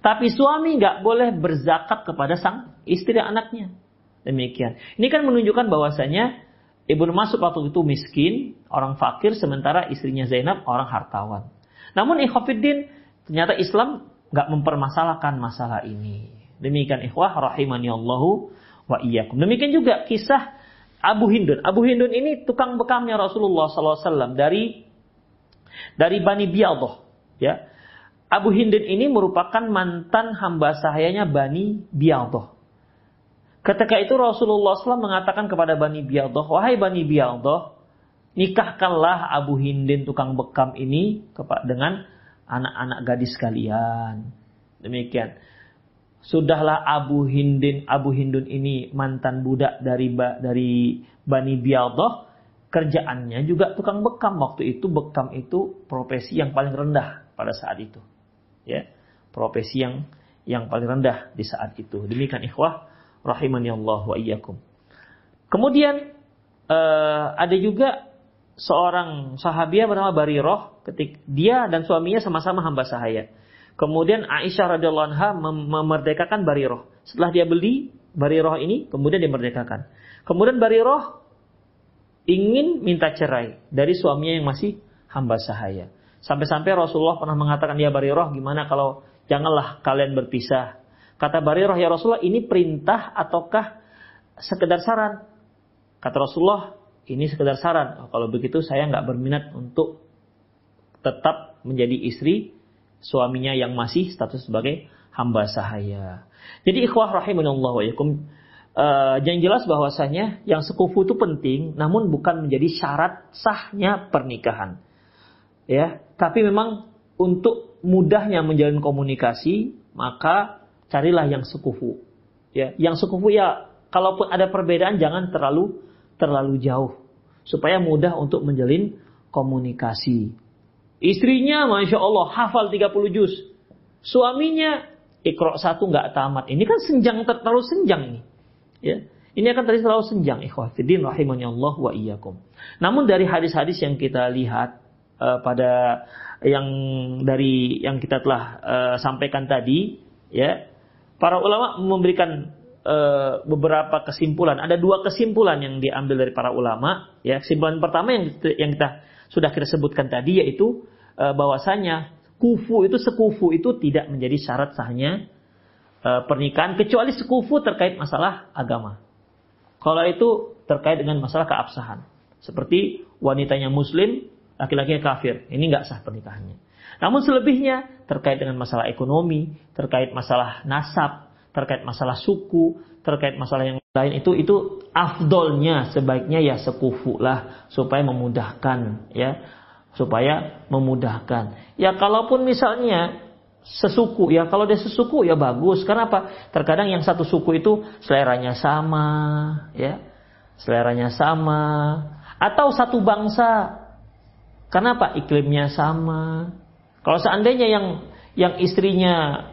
Tapi suami nggak boleh berzakat kepada sang istri dan anaknya. Demikian. Ini kan menunjukkan bahwasanya Ibnu Mas'ud waktu itu miskin, orang fakir, sementara istrinya Zainab orang hartawan. Namun ikhwafiddin, ternyata Islam nggak mempermasalahkan masalah ini. Demikian ikhwah rahimani Allahu wa iyyakum. Demikian juga kisah Abu Hindun. Abu Hindun ini tukang bekamnya Rasulullah SAW dari dari Bani Biyadah. Ya. Abu Hindun ini merupakan mantan hamba sahayanya Bani Biyadah. Ketika itu Rasulullah SAW mengatakan kepada Bani Biyadah, Wahai Bani Biyadah, nikahkanlah Abu Hindin tukang bekam ini dengan anak-anak gadis kalian. Demikian. Sudahlah Abu Hindin, Abu Hindun ini mantan budak dari dari Bani Biyadah, kerjaannya juga tukang bekam. Waktu itu bekam itu profesi yang paling rendah pada saat itu. Ya, profesi yang yang paling rendah di saat itu. Demikian ikhwah rahimani Allah wa iyyakum. Kemudian uh, ada juga seorang sahabiah bernama Bariroh ketik dia dan suaminya sama-sama hamba sahaya. Kemudian Aisyah radhiyallahu anha mem memerdekakan Bariroh. Setelah dia beli Bariroh ini, kemudian dia merdekakan. Kemudian Bariroh ingin minta cerai dari suaminya yang masih hamba sahaya. Sampai-sampai Rasulullah pernah mengatakan, ya Bariroh gimana kalau janganlah kalian berpisah. Kata Barirah, ya Rasulullah ini perintah ataukah sekedar saran? Kata Rasulullah, ini sekedar saran. Oh, kalau begitu saya nggak berminat untuk tetap menjadi istri suaminya yang masih status sebagai hamba sahaya. Jadi ikhwah rahimanallah wa yakum. Uh, yang jelas bahwasanya yang sekufu itu penting, namun bukan menjadi syarat sahnya pernikahan. Ya, tapi memang untuk mudahnya menjalin komunikasi, maka carilah yang sekufu. Ya, yang sekufu ya kalaupun ada perbedaan jangan terlalu terlalu jauh supaya mudah untuk menjalin komunikasi. Istrinya Masya Allah hafal 30 juz. Suaminya ikro satu nggak tamat. Ini kan senjang terlalu senjang nih. Ya. Ini akan terlalu senjang ikhwatiddin rahimani Allah wa iyyakum. Namun dari hadis-hadis yang kita lihat uh, pada yang dari yang kita telah uh, sampaikan tadi ya para ulama memberikan e, beberapa kesimpulan. Ada dua kesimpulan yang diambil dari para ulama. Ya, kesimpulan pertama yang yang kita sudah kita sebutkan tadi yaitu e, bahwasanya kufu itu sekufu itu tidak menjadi syarat sahnya e, pernikahan kecuali sekufu terkait masalah agama. Kalau itu terkait dengan masalah keabsahan. Seperti wanitanya muslim, laki-lakinya kafir. Ini nggak sah pernikahannya. Namun selebihnya terkait dengan masalah ekonomi, terkait masalah nasab, terkait masalah suku, terkait masalah yang lain itu itu afdolnya sebaiknya ya sekufu lah supaya memudahkan ya. Supaya memudahkan. Ya kalaupun misalnya sesuku ya kalau dia sesuku ya bagus. Karena apa terkadang yang satu suku itu seleranya sama ya. Seleranya sama. Atau satu bangsa. Karena apa iklimnya sama kalau seandainya yang yang istrinya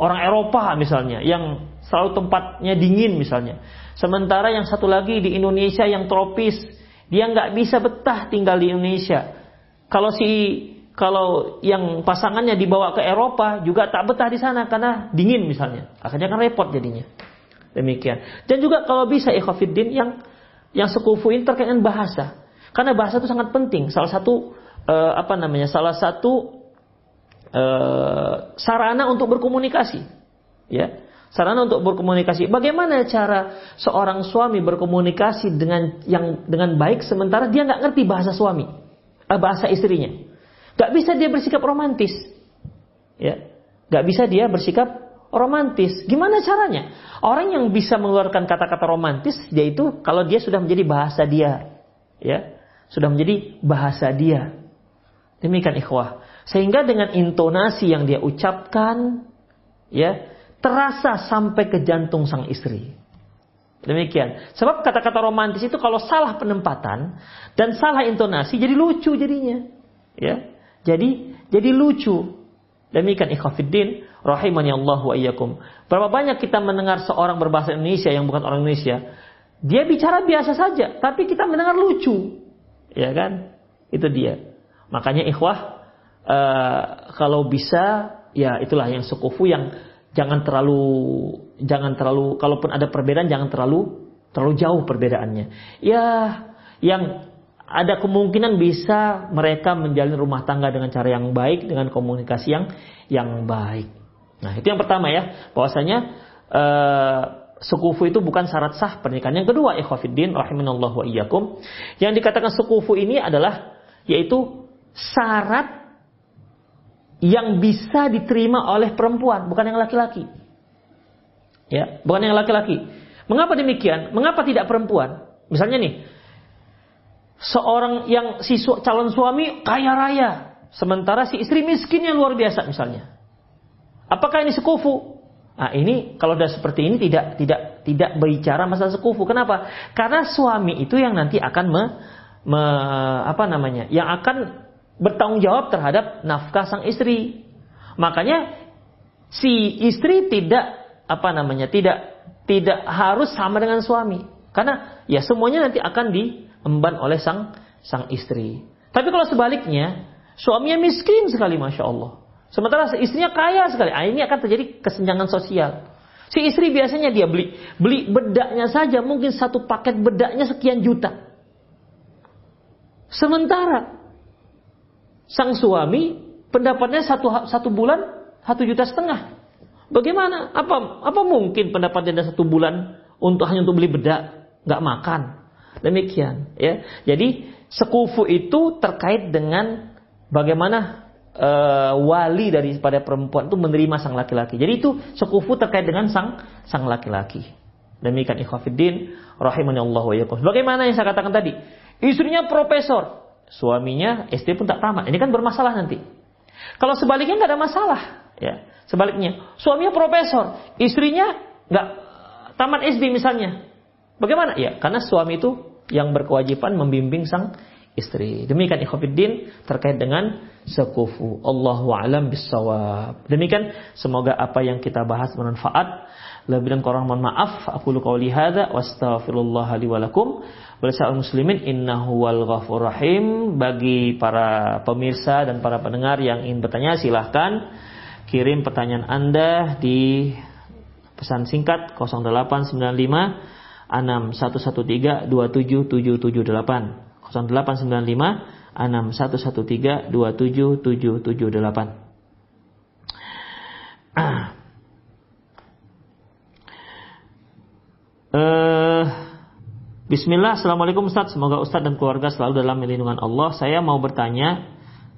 orang Eropa misalnya, yang selalu tempatnya dingin misalnya, sementara yang satu lagi di Indonesia yang tropis, dia nggak bisa betah tinggal di Indonesia. Kalau si kalau yang pasangannya dibawa ke Eropa juga tak betah di sana karena dingin misalnya, akhirnya kan repot jadinya. Demikian. Dan juga kalau bisa ikhafidin yang yang sekufuin terkait dengan bahasa. Karena bahasa itu sangat penting. Salah satu uh, apa namanya? Salah satu Eh, sarana untuk berkomunikasi. Ya, sarana untuk berkomunikasi. Bagaimana cara seorang suami berkomunikasi dengan yang dengan baik sementara dia nggak ngerti bahasa suami? eh, bahasa istrinya. Gak bisa dia bersikap romantis. Ya, gak bisa dia bersikap romantis. Gimana caranya? Orang yang bisa mengeluarkan kata-kata romantis, yaitu kalau dia sudah menjadi bahasa dia, ya, sudah menjadi bahasa dia. Demikian ikhwah. Sehingga dengan intonasi yang dia ucapkan, ya, terasa sampai ke jantung sang istri. Demikian. Sebab kata-kata romantis itu kalau salah penempatan dan salah intonasi jadi lucu jadinya. Ya. Jadi jadi lucu. Demikian ikhwafiddin rahimani Allah wa iyyakum. Berapa banyak kita mendengar seorang berbahasa Indonesia yang bukan orang Indonesia, dia bicara biasa saja, tapi kita mendengar lucu. Ya kan? Itu dia. Makanya ikhwah uh, kalau bisa ya itulah yang sekufu yang jangan terlalu jangan terlalu kalaupun ada perbedaan jangan terlalu terlalu jauh perbedaannya. Ya yang ada kemungkinan bisa mereka menjalin rumah tangga dengan cara yang baik dengan komunikasi yang yang baik. Nah itu yang pertama ya bahwasanya uh, sekufu itu bukan syarat sah pernikahan. Yang kedua ikhwafiddin rahimanallah wa iyyakum yang dikatakan sekufu ini adalah yaitu syarat yang bisa diterima oleh perempuan bukan yang laki-laki. Ya, bukan yang laki-laki. Mengapa demikian? Mengapa tidak perempuan? Misalnya nih, seorang yang si calon suami kaya raya, sementara si istri miskinnya luar biasa misalnya. Apakah ini sekufu? Nah, ini kalau sudah seperti ini tidak tidak tidak berbicara masalah sekufu. Kenapa? Karena suami itu yang nanti akan me, me apa namanya? Yang akan bertanggung jawab terhadap nafkah sang istri. Makanya si istri tidak apa namanya? tidak tidak harus sama dengan suami. Karena ya semuanya nanti akan di emban oleh sang sang istri. Tapi kalau sebaliknya, suaminya miskin sekali, masya Allah. Sementara istrinya kaya sekali. Ah, ini akan terjadi kesenjangan sosial. Si istri biasanya dia beli beli bedaknya saja mungkin satu paket bedaknya sekian juta. Sementara sang suami pendapatnya satu satu bulan satu juta setengah. Bagaimana? Apa apa mungkin pendapatnya satu bulan untuk hanya untuk beli bedak, nggak makan? Demikian, ya. Jadi sekufu itu terkait dengan bagaimana uh, wali daripada perempuan itu menerima sang laki-laki. Jadi itu sekufu terkait dengan sang sang laki-laki. Demikian ikhwafiddin rahimani Allah wa. Bagaimana yang saya katakan tadi? Istrinya profesor, suaminya SD pun tak tamat. Ini kan bermasalah nanti. Kalau sebaliknya nggak ada masalah, ya. Sebaliknya, suaminya profesor, istrinya nggak tamat SD misalnya. Bagaimana? Ya, karena suami itu yang berkewajiban membimbing sang istri. Demikian ikhwatiddin terkait dengan sekufu. Allahu a'lam bissawab. Demikian semoga apa yang kita bahas bermanfaat. Lebih dan kurang mohon maaf. Aku lu qauli hadza wa astaghfirullah li wa lakum. Muslimin innahu wal ghafur rahim. Bagi para pemirsa dan para pendengar yang ingin bertanya silahkan kirim pertanyaan Anda di pesan singkat 0895 6113 27778 0895 6113 27778 Uh, Bismillah, Assalamualaikum Ustaz. Semoga Ustaz dan keluarga selalu dalam lindungan Allah. Saya mau bertanya,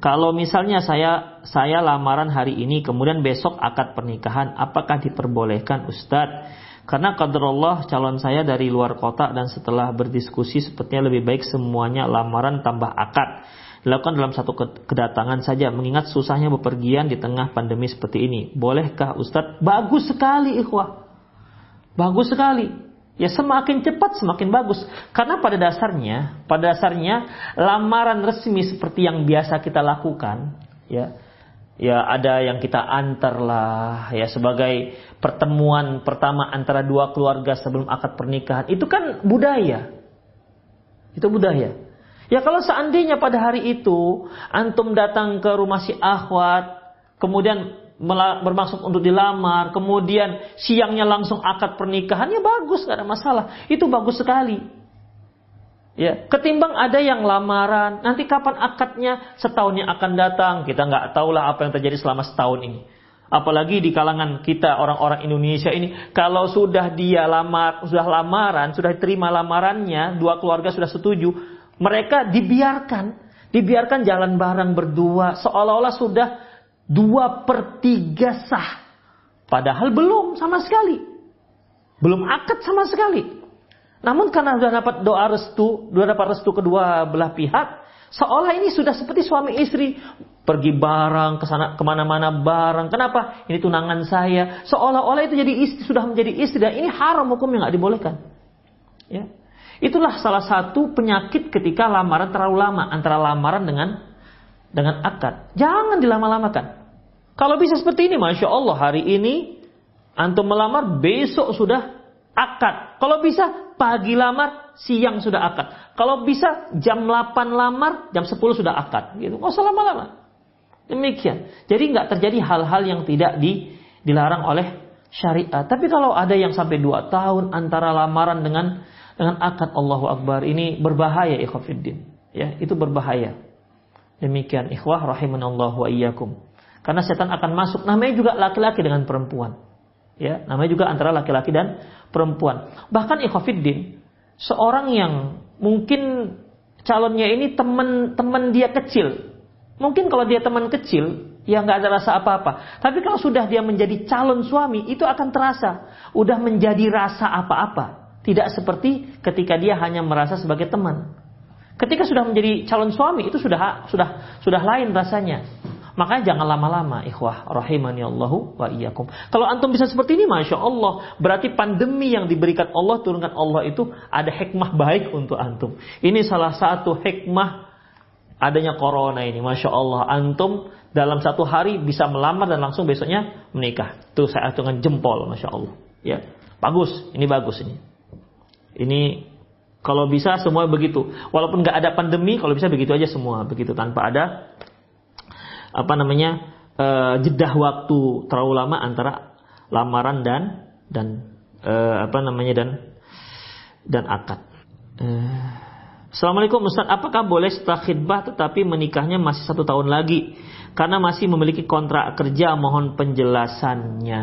kalau misalnya saya saya lamaran hari ini, kemudian besok akad pernikahan, apakah diperbolehkan Ustadz? Karena Allah calon saya dari luar kota dan setelah berdiskusi sepertinya lebih baik semuanya lamaran tambah akad. Dilakukan dalam satu kedatangan saja mengingat susahnya bepergian di tengah pandemi seperti ini. Bolehkah Ustadz? Bagus sekali ikhwah. Bagus sekali. Ya semakin cepat semakin bagus. Karena pada dasarnya, pada dasarnya lamaran resmi seperti yang biasa kita lakukan, ya, ya ada yang kita antar lah, ya sebagai pertemuan pertama antara dua keluarga sebelum akad pernikahan itu kan budaya. Itu budaya. Ya kalau seandainya pada hari itu antum datang ke rumah si akhwat, kemudian bermaksud untuk dilamar, kemudian siangnya langsung akad pernikahan, ya bagus, gak ada masalah. Itu bagus sekali. Ya, ketimbang ada yang lamaran, nanti kapan akadnya setahun yang akan datang, kita nggak tahulah apa yang terjadi selama setahun ini. Apalagi di kalangan kita orang-orang Indonesia ini, kalau sudah dia lamar, sudah lamaran, sudah terima lamarannya, dua keluarga sudah setuju, mereka dibiarkan Dibiarkan jalan bareng berdua seolah-olah sudah dua per tiga sah. Padahal belum sama sekali. Belum akad sama sekali. Namun karena sudah dapat doa restu, sudah dapat restu kedua belah pihak, seolah ini sudah seperti suami istri pergi bareng ke sana ke mana-mana bareng. Kenapa? Ini tunangan saya. Seolah-olah itu jadi istri, sudah menjadi istri dan ini haram hukum yang nggak dibolehkan. Ya. Itulah salah satu penyakit ketika lamaran terlalu lama antara lamaran dengan dengan akad. Jangan dilama-lamakan. Kalau bisa seperti ini, masya Allah hari ini antum melamar besok sudah akad. Kalau bisa pagi lamar, siang sudah akad. Kalau bisa jam 8 lamar, jam 10 sudah akad. Gitu. Nggak usah lama-lama. Demikian. Jadi nggak terjadi hal-hal yang tidak di, dilarang oleh syariat. Tapi kalau ada yang sampai 2 tahun antara lamaran dengan dengan akad Allahu Akbar ini berbahaya ikhwafiddin. Ya, itu berbahaya. Demikian ikhwah rahimanallahu wa iyyakum. Karena setan akan masuk namanya juga laki-laki dengan perempuan. Ya, namanya juga antara laki-laki dan perempuan. Bahkan ikhwafiddin, seorang yang mungkin calonnya ini teman-teman dia kecil. Mungkin kalau dia teman kecil, ya nggak ada rasa apa-apa. Tapi kalau sudah dia menjadi calon suami, itu akan terasa. Udah menjadi rasa apa-apa. Tidak seperti ketika dia hanya merasa sebagai teman. Ketika sudah menjadi calon suami itu sudah sudah sudah lain rasanya. Makanya jangan lama-lama, ikhwah rahimani Allahu wa iyyakum. Kalau antum bisa seperti ini, masya Allah, berarti pandemi yang diberikan Allah turunkan Allah itu ada hikmah baik untuk antum. Ini salah satu hikmah adanya corona ini, masya Allah, antum dalam satu hari bisa melamar dan langsung besoknya menikah. Tuh saya hitungan jempol, masya Allah. Ya, bagus, ini bagus ini. Ini kalau bisa semua begitu. Walaupun nggak ada pandemi, kalau bisa begitu aja semua begitu tanpa ada apa namanya uh, jedah waktu terlalu lama antara lamaran dan dan uh, apa namanya dan dan akad. Uh, Assalamualaikum Ustaz, apakah boleh setelah khidbah tetapi menikahnya masih satu tahun lagi? Karena masih memiliki kontrak kerja, mohon penjelasannya.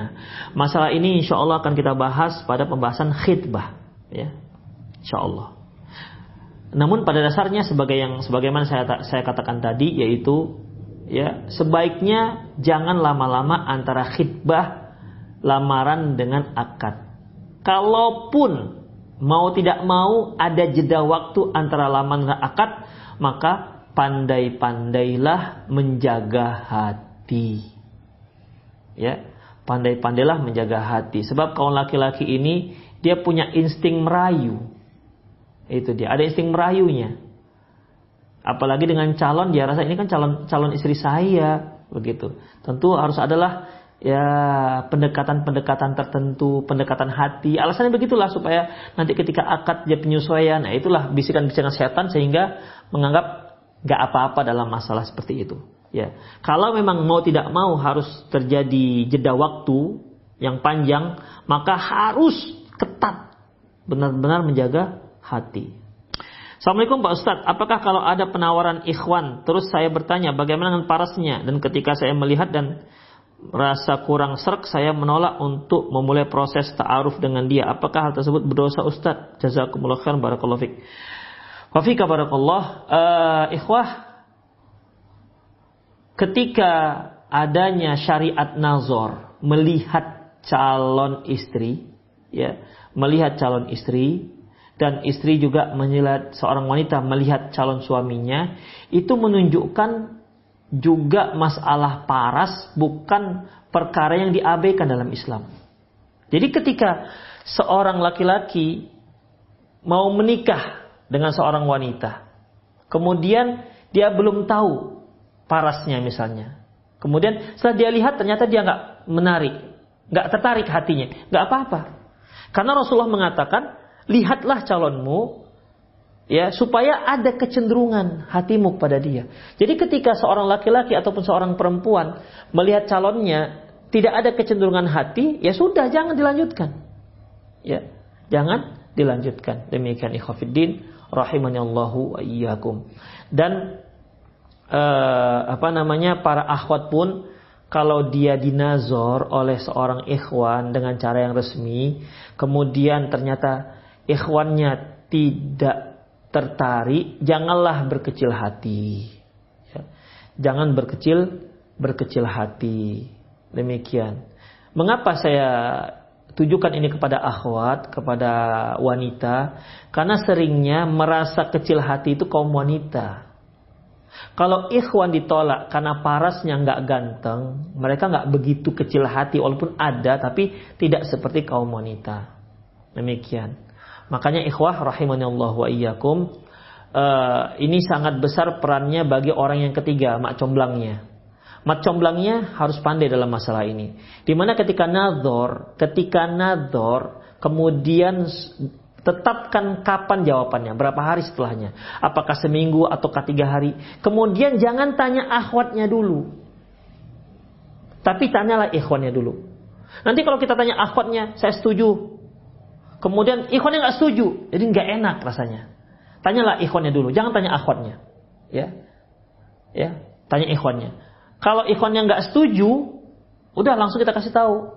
Masalah ini insya Allah akan kita bahas pada pembahasan khidbah. Ya, insya Allah. Namun pada dasarnya sebagai yang sebagaimana saya saya katakan tadi yaitu ya sebaiknya jangan lama-lama antara khidbah lamaran dengan akad. Kalaupun mau tidak mau ada jeda waktu antara lamaran dan akad, maka pandai-pandailah menjaga hati. Ya, pandai-pandailah menjaga hati. Sebab kaum laki-laki ini dia punya insting merayu. Itu dia, ada insting merayunya. Apalagi dengan calon dia rasa ini kan calon calon istri saya, begitu. Tentu harus adalah ya pendekatan-pendekatan tertentu, pendekatan hati. Alasannya begitulah supaya nanti ketika akad dia penyesuaian, nah itulah bisikan-bisikan setan sehingga menganggap gak apa-apa dalam masalah seperti itu. Ya, kalau memang mau tidak mau harus terjadi jeda waktu yang panjang, maka harus ketat benar-benar menjaga hati. Assalamualaikum Pak Ustadz, apakah kalau ada penawaran ikhwan, terus saya bertanya bagaimana dengan parasnya, dan ketika saya melihat dan rasa kurang serak, saya menolak untuk memulai proses ta'aruf dengan dia. Apakah hal tersebut berdosa Ustadz? Jazakumullah khairan barakallahu fik. Wafika barakallah, uh, ikhwah, ketika adanya syariat nazor, melihat calon istri, ya, melihat calon istri dan istri juga melihat seorang wanita melihat calon suaminya itu menunjukkan juga masalah paras bukan perkara yang diabaikan dalam Islam. Jadi ketika seorang laki-laki mau menikah dengan seorang wanita, kemudian dia belum tahu parasnya misalnya. Kemudian setelah dia lihat ternyata dia nggak menarik, nggak tertarik hatinya, nggak apa-apa. Karena Rasulullah mengatakan, lihatlah calonmu ya supaya ada kecenderungan hatimu pada dia. Jadi ketika seorang laki-laki ataupun seorang perempuan melihat calonnya tidak ada kecenderungan hati, ya sudah jangan dilanjutkan. Ya, jangan dilanjutkan. Demikian ikhwatiddin rahimani Allahu wa iyyakum. Dan uh, apa namanya para akhwat pun kalau dia dinazor oleh seorang ikhwan dengan cara yang resmi, kemudian ternyata ikhwannya tidak tertarik, janganlah berkecil hati. Jangan berkecil berkecil hati. Demikian. Mengapa saya tujukan ini kepada akhwat, kepada wanita? Karena seringnya merasa kecil hati itu kaum wanita. Kalau ikhwan ditolak karena parasnya nggak ganteng, mereka nggak begitu kecil hati walaupun ada tapi tidak seperti kaum wanita. Demikian. Makanya ikhwah Allah wa iyyakum uh, ini sangat besar perannya bagi orang yang ketiga, mak comblangnya. Mat comblangnya harus pandai dalam masalah ini. Di mana ketika nador, ketika nador, kemudian tetapkan kapan jawabannya, berapa hari setelahnya, apakah seminggu atau tiga hari. Kemudian jangan tanya akhwatnya dulu, tapi tanyalah ikhwannya dulu. Nanti kalau kita tanya akhwatnya, saya setuju. Kemudian ikhwannya nggak setuju, jadi nggak enak rasanya. Tanyalah ikhwannya dulu, jangan tanya akhwatnya. Ya, ya, tanya ikhwannya. Kalau ikhwannya nggak setuju, udah langsung kita kasih tahu.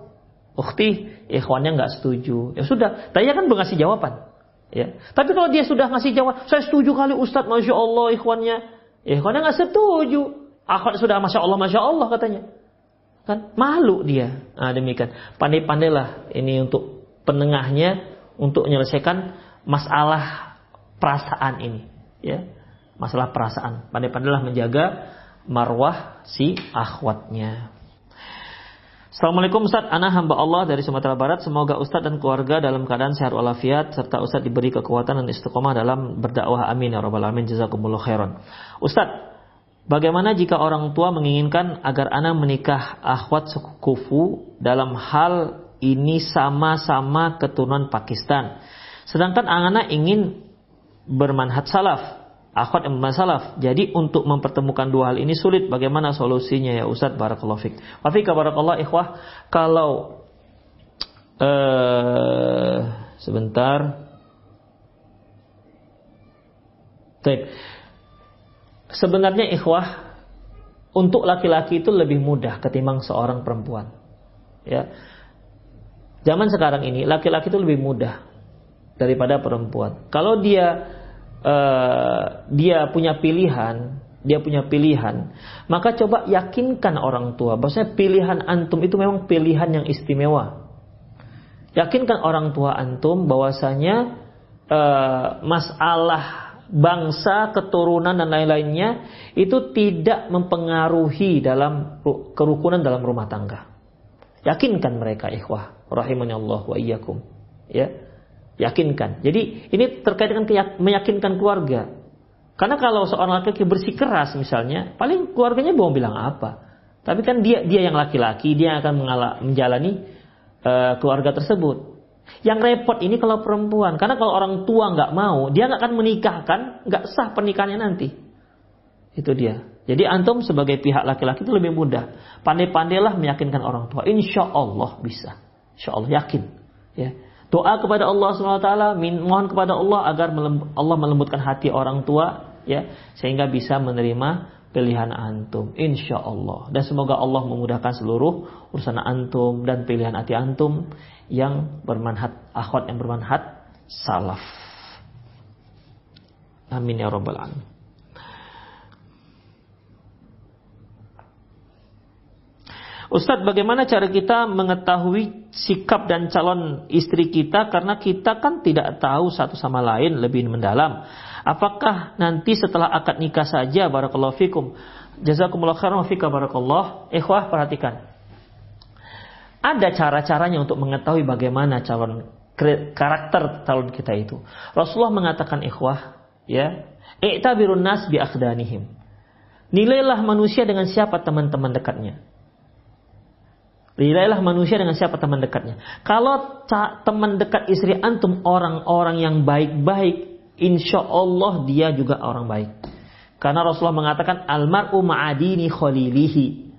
Ukti, ikhwannya nggak setuju. Ya sudah, tadi kan belum ngasih jawaban. Ya. Tapi kalau dia sudah ngasih jawab, saya setuju kali Ustadz, Masya Allah ikhwannya. Ikhwannya nggak setuju. Akhwat sudah Masya Allah, Masya Allah katanya. Kan malu dia. Nah, demikian. Pandai-pandailah ini untuk penengahnya, untuk menyelesaikan masalah perasaan ini. Ya, masalah perasaan. Pandai-pandailah menjaga marwah si akhwatnya. Assalamualaikum Ustaz, Ana hamba Allah dari Sumatera Barat. Semoga Ustaz dan keluarga dalam keadaan sehat walafiat serta Ustaz diberi kekuatan dan istiqomah dalam berdakwah. Amin ya rabbal alamin. Jazakumullah khairan. Ustaz, bagaimana jika orang tua menginginkan agar Ana menikah akhwat sekufu dalam hal ini sama-sama keturunan Pakistan. Sedangkan Ana ingin bermanhat salaf akhwat yang bermasalah. Jadi untuk mempertemukan dua hal ini sulit. Bagaimana solusinya ya Ustaz? Barakallahu fik. Wafika barakallah ikhwah. Kalau uh, sebentar. Baik. Sebenarnya ikhwah untuk laki-laki itu lebih mudah ketimbang seorang perempuan. Ya. Zaman sekarang ini laki-laki itu lebih mudah daripada perempuan. Kalau dia uh, dia punya pilihan, dia punya pilihan, maka coba yakinkan orang tua bahwasanya pilihan antum itu memang pilihan yang istimewa. Yakinkan orang tua antum bahwasanya uh, masalah bangsa, keturunan dan lain-lainnya itu tidak mempengaruhi dalam kerukunan dalam rumah tangga. Yakinkan mereka ikhwah rahimani Allah wa iyyakum. Ya yakinkan. Jadi ini terkait dengan meyakinkan keluarga. Karena kalau seorang laki-laki bersikeras misalnya, paling keluarganya mau bilang apa? Tapi kan dia dia yang laki-laki, dia akan mengalami, menjalani uh, keluarga tersebut. Yang repot ini kalau perempuan, karena kalau orang tua nggak mau, dia nggak akan menikahkan, nggak sah pernikahannya nanti. Itu dia. Jadi antum sebagai pihak laki-laki itu lebih mudah. Pandai-pandailah meyakinkan orang tua. Insya Allah bisa. Insya Allah yakin. Ya. Doa kepada Allah SWT, mohon kepada Allah agar Allah melembutkan hati orang tua, ya, sehingga bisa menerima pilihan antum, insya Allah. Dan semoga Allah memudahkan seluruh urusan antum dan pilihan hati antum yang bermanhat akhwat yang bermanhat salaf. Amin ya rabbal alamin. Ustadz, bagaimana cara kita mengetahui sikap dan calon istri kita karena kita kan tidak tahu satu sama lain lebih mendalam. Apakah nanti setelah akad nikah saja barakallahu fikum. Jazakumullah khairan fika barakallah. Ikhwah perhatikan. Ada cara-caranya untuk mengetahui bagaimana calon karakter calon kita itu. Rasulullah mengatakan ikhwah, ya, "I'tabirun nas bi akhdanihim." Nilailah manusia dengan siapa teman-teman dekatnya. Nilailah manusia dengan siapa teman dekatnya. Kalau teman dekat istri antum orang-orang yang baik-baik, insya Allah dia juga orang baik. Karena Rasulullah mengatakan almaru ma'adini khalilihi.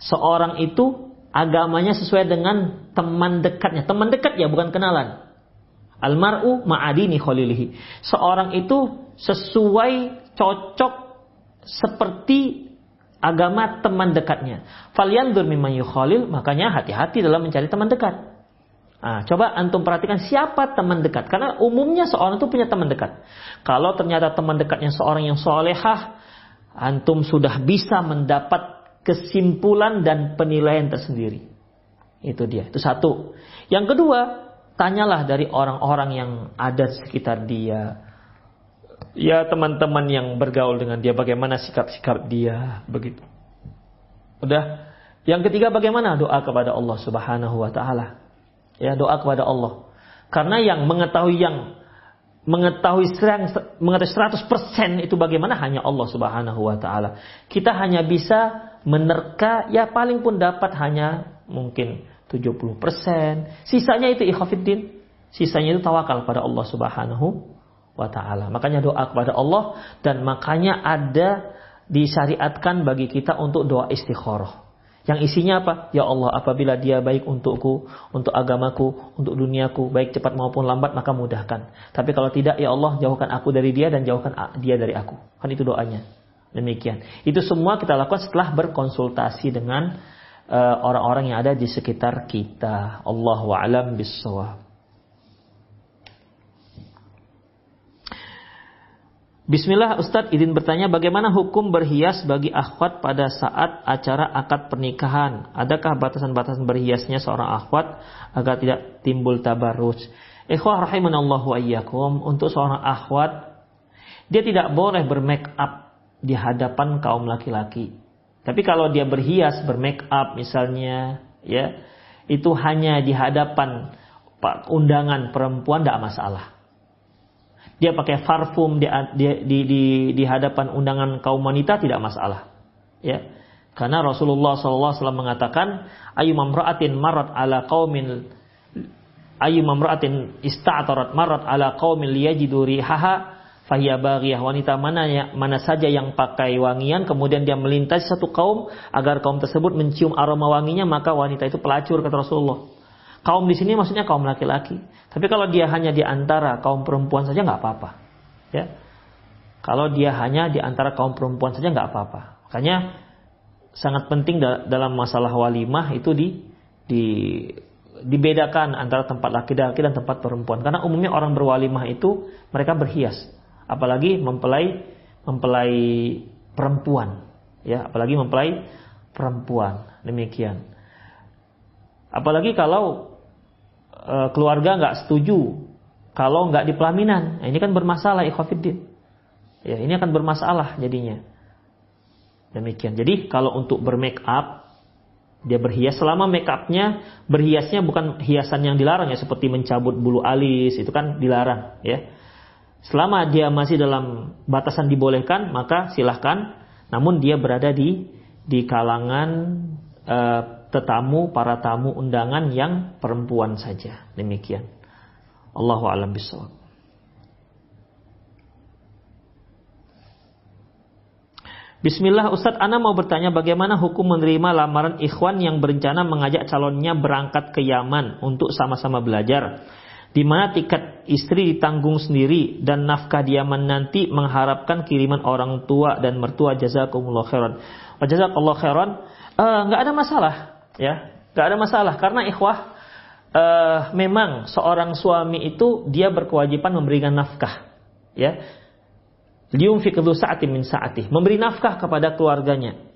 Seorang itu agamanya sesuai dengan teman dekatnya. Teman dekat ya bukan kenalan. Almaru ma'adini khalilihi. Seorang itu sesuai cocok seperti agama teman dekatnya. Falyandur mimman yukhalil, makanya hati-hati dalam mencari teman dekat. Nah, coba antum perhatikan siapa teman dekat. Karena umumnya seorang itu punya teman dekat. Kalau ternyata teman dekatnya seorang yang solehah, antum sudah bisa mendapat kesimpulan dan penilaian tersendiri. Itu dia. Itu satu. Yang kedua, tanyalah dari orang-orang yang ada sekitar dia. Ya teman-teman yang bergaul dengan dia, bagaimana sikap-sikap dia, begitu. Udah. Yang ketiga bagaimana doa kepada Allah Subhanahu wa taala. Ya, doa kepada Allah. Karena yang mengetahui yang mengetahui serang, mengetahui 100% itu bagaimana hanya Allah Subhanahu wa taala. Kita hanya bisa menerka ya paling pun dapat hanya mungkin 70%. Sisanya itu ikhafiddin. Sisanya itu tawakal pada Allah Subhanahu wa taala. Makanya doa kepada Allah dan makanya ada disyariatkan bagi kita untuk doa istikharah. Yang isinya apa? Ya Allah, apabila dia baik untukku, untuk agamaku, untuk duniaku, baik cepat maupun lambat, maka mudahkan. Tapi kalau tidak, ya Allah, jauhkan aku dari dia dan jauhkan dia dari aku. Kan itu doanya. Demikian. Itu semua kita lakukan setelah berkonsultasi dengan eh, orang-orang uh, yang ada di sekitar kita. Allahu a'lam bissawab. Bismillah Ustadz izin bertanya bagaimana hukum berhias bagi akhwat pada saat acara akad pernikahan? Adakah batasan-batasan berhiasnya seorang akhwat agar tidak timbul tabarruj? Ikhwah rahimanallahu ayyakum untuk seorang akhwat dia tidak boleh bermake up di hadapan kaum laki-laki. Tapi kalau dia berhias, bermake up misalnya, ya, itu hanya di hadapan undangan perempuan tidak masalah dia pakai parfum di, di, di, di, hadapan undangan kaum wanita tidak masalah. Ya. Karena Rasulullah SAW mengatakan, ayu mamra'atin marat ala qaumin ayu mamra'atin ista'tarat marat ala qaumin liyajidu rihaha fahiya wanita mana ya, mana saja yang pakai wangian kemudian dia melintas satu kaum agar kaum tersebut mencium aroma wanginya maka wanita itu pelacur kata Rasulullah. Kaum di sini maksudnya kaum laki-laki. Tapi kalau dia hanya di antara kaum perempuan saja nggak apa-apa. Ya. Kalau dia hanya di antara kaum perempuan saja nggak apa-apa. Makanya sangat penting dalam masalah walimah itu di, di dibedakan antara tempat laki-laki dan tempat perempuan. Karena umumnya orang berwalimah itu mereka berhias, apalagi mempelai mempelai perempuan, ya, apalagi mempelai perempuan. Demikian. Apalagi kalau e, keluarga nggak setuju kalau nggak di pelaminan. Nah, ini kan bermasalah ikhwafiddin. Ya, ini akan bermasalah jadinya. Demikian. Jadi kalau untuk bermake up dia berhias selama make upnya berhiasnya bukan hiasan yang dilarang ya seperti mencabut bulu alis itu kan dilarang ya. Selama dia masih dalam batasan dibolehkan maka silahkan. Namun dia berada di di kalangan uh, tetamu, para tamu undangan yang perempuan saja. Demikian. Allahu a'lam bishawab. Bismillah Ustadz Ana mau bertanya bagaimana hukum menerima lamaran ikhwan yang berencana mengajak calonnya berangkat ke Yaman untuk sama-sama belajar. Di mana tiket istri ditanggung sendiri dan nafkah di Yaman nanti mengharapkan kiriman orang tua dan mertua jazakumullah khairan. Wa jazakallah khairan. Uh, ada masalah ya nggak ada masalah karena ikhwah uh, memang seorang suami itu dia berkewajiban memberikan nafkah ya lium fikdu saati min saati memberi nafkah kepada keluarganya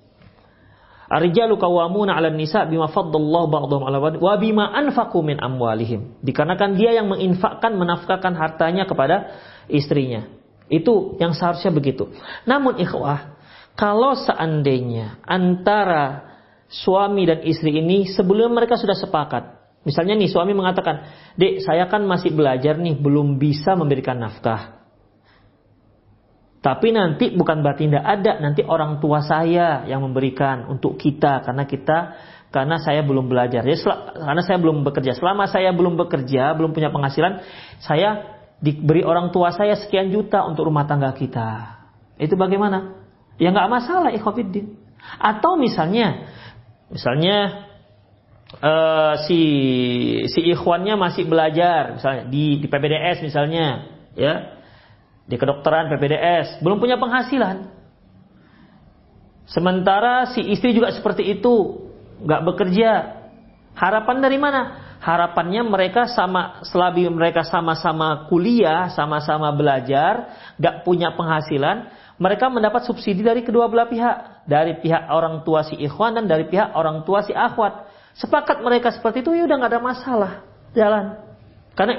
Arijalu kawamuna 'ala nisa bima faddallahu ba'dhum 'ala ba'd wa bima anfaqu min amwalihim. Dikarenakan dia yang menginfakkan menafkahkan hartanya kepada istrinya. Itu yang seharusnya begitu. Namun ikhwah, kalau seandainya antara suami dan istri ini sebelum mereka sudah sepakat. Misalnya nih suami mengatakan, dek saya kan masih belajar nih, belum bisa memberikan nafkah. Tapi nanti bukan berarti tidak ada, nanti orang tua saya yang memberikan untuk kita karena kita karena saya belum belajar. Karena saya belum bekerja. Selama saya belum bekerja, belum punya penghasilan, saya diberi orang tua saya sekian juta untuk rumah tangga kita. Itu bagaimana? Ya nggak masalah, ikhwafiddin. Atau misalnya Misalnya uh, si si ikhwannya masih belajar misalnya di di PPDS misalnya, ya. Di kedokteran PPDS, belum punya penghasilan. Sementara si istri juga seperti itu, nggak bekerja. Harapan dari mana? Harapannya mereka sama selagi mereka sama-sama kuliah, sama-sama belajar, nggak punya penghasilan, mereka mendapat subsidi dari kedua belah pihak, dari pihak orang tua si ikhwan dan dari pihak orang tua si akhwat. Sepakat mereka seperti itu ya udah nggak ada masalah, jalan. Karena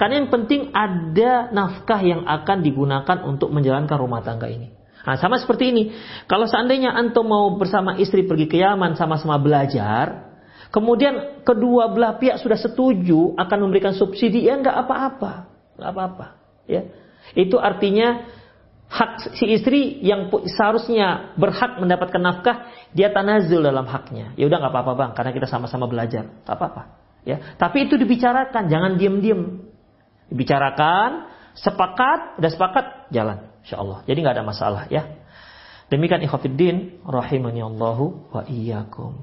karena yang penting ada nafkah yang akan digunakan untuk menjalankan rumah tangga ini. Nah, sama seperti ini. Kalau seandainya antum mau bersama istri pergi ke Yaman sama-sama belajar, kemudian kedua belah pihak sudah setuju akan memberikan subsidi, ya nggak apa-apa, nggak apa-apa. Ya, itu artinya hak si istri yang seharusnya berhak mendapatkan nafkah dia tanazul dalam haknya. Ya udah nggak apa-apa bang karena kita sama-sama belajar. Nggak apa-apa ya. Tapi itu dibicarakan jangan diem-diem. Dibicarakan sepakat udah sepakat jalan insya Allah jadi nggak ada masalah ya. Demikian ikhwatiddin rahimani Allahu wa iyyakum.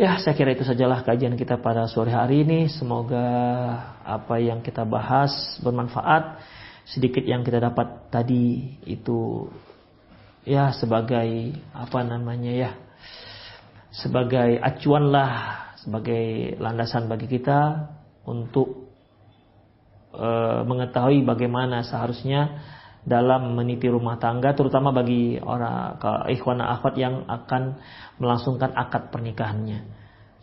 Ya, saya kira itu sajalah kajian kita pada sore hari ini. Semoga apa yang kita bahas bermanfaat sedikit yang kita dapat tadi itu ya sebagai apa namanya ya sebagai acuan lah sebagai landasan bagi kita untuk e, mengetahui bagaimana seharusnya dalam meniti rumah tangga terutama bagi orang ikhwan akhwat yang akan melangsungkan akad pernikahannya.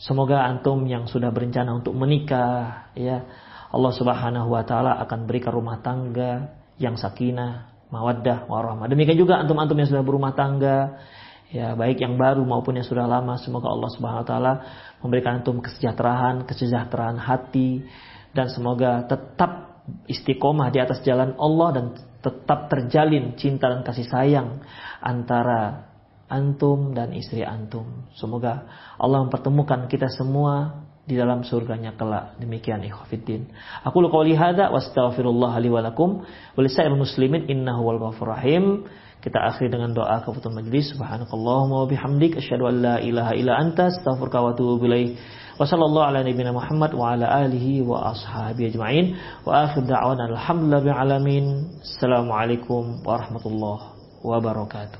Semoga antum yang sudah berencana untuk menikah ya Allah Subhanahu wa taala akan berikan rumah tangga yang sakinah, mawaddah, warahmah. Demikian juga antum-antum yang sudah berumah tangga, ya baik yang baru maupun yang sudah lama, semoga Allah Subhanahu wa taala memberikan antum kesejahteraan, kesejahteraan hati dan semoga tetap istiqomah di atas jalan Allah dan tetap terjalin cinta dan kasih sayang antara antum dan istri antum. Semoga Allah mempertemukan kita semua di dalam surganya kelak. Demikian ikhwatiddin. Aku lu qouli hadza wa astaghfirullah li wa lakum wa lisa'il muslimin innahu wal ghafur rahim. Kita akhiri dengan doa keputusan majlis. Subhanakallahumma wa bihamdik asyhadu an la ilaha illa anta astaghfiruka wa atubu ilaik. Wa sallallahu ala nabiyyina Muhammad wa ala alihi wa ashabihi ajma'in. Wa akhir da'wana alhamdulillahi alamin. Assalamualaikum warahmatullahi wabarakatuh.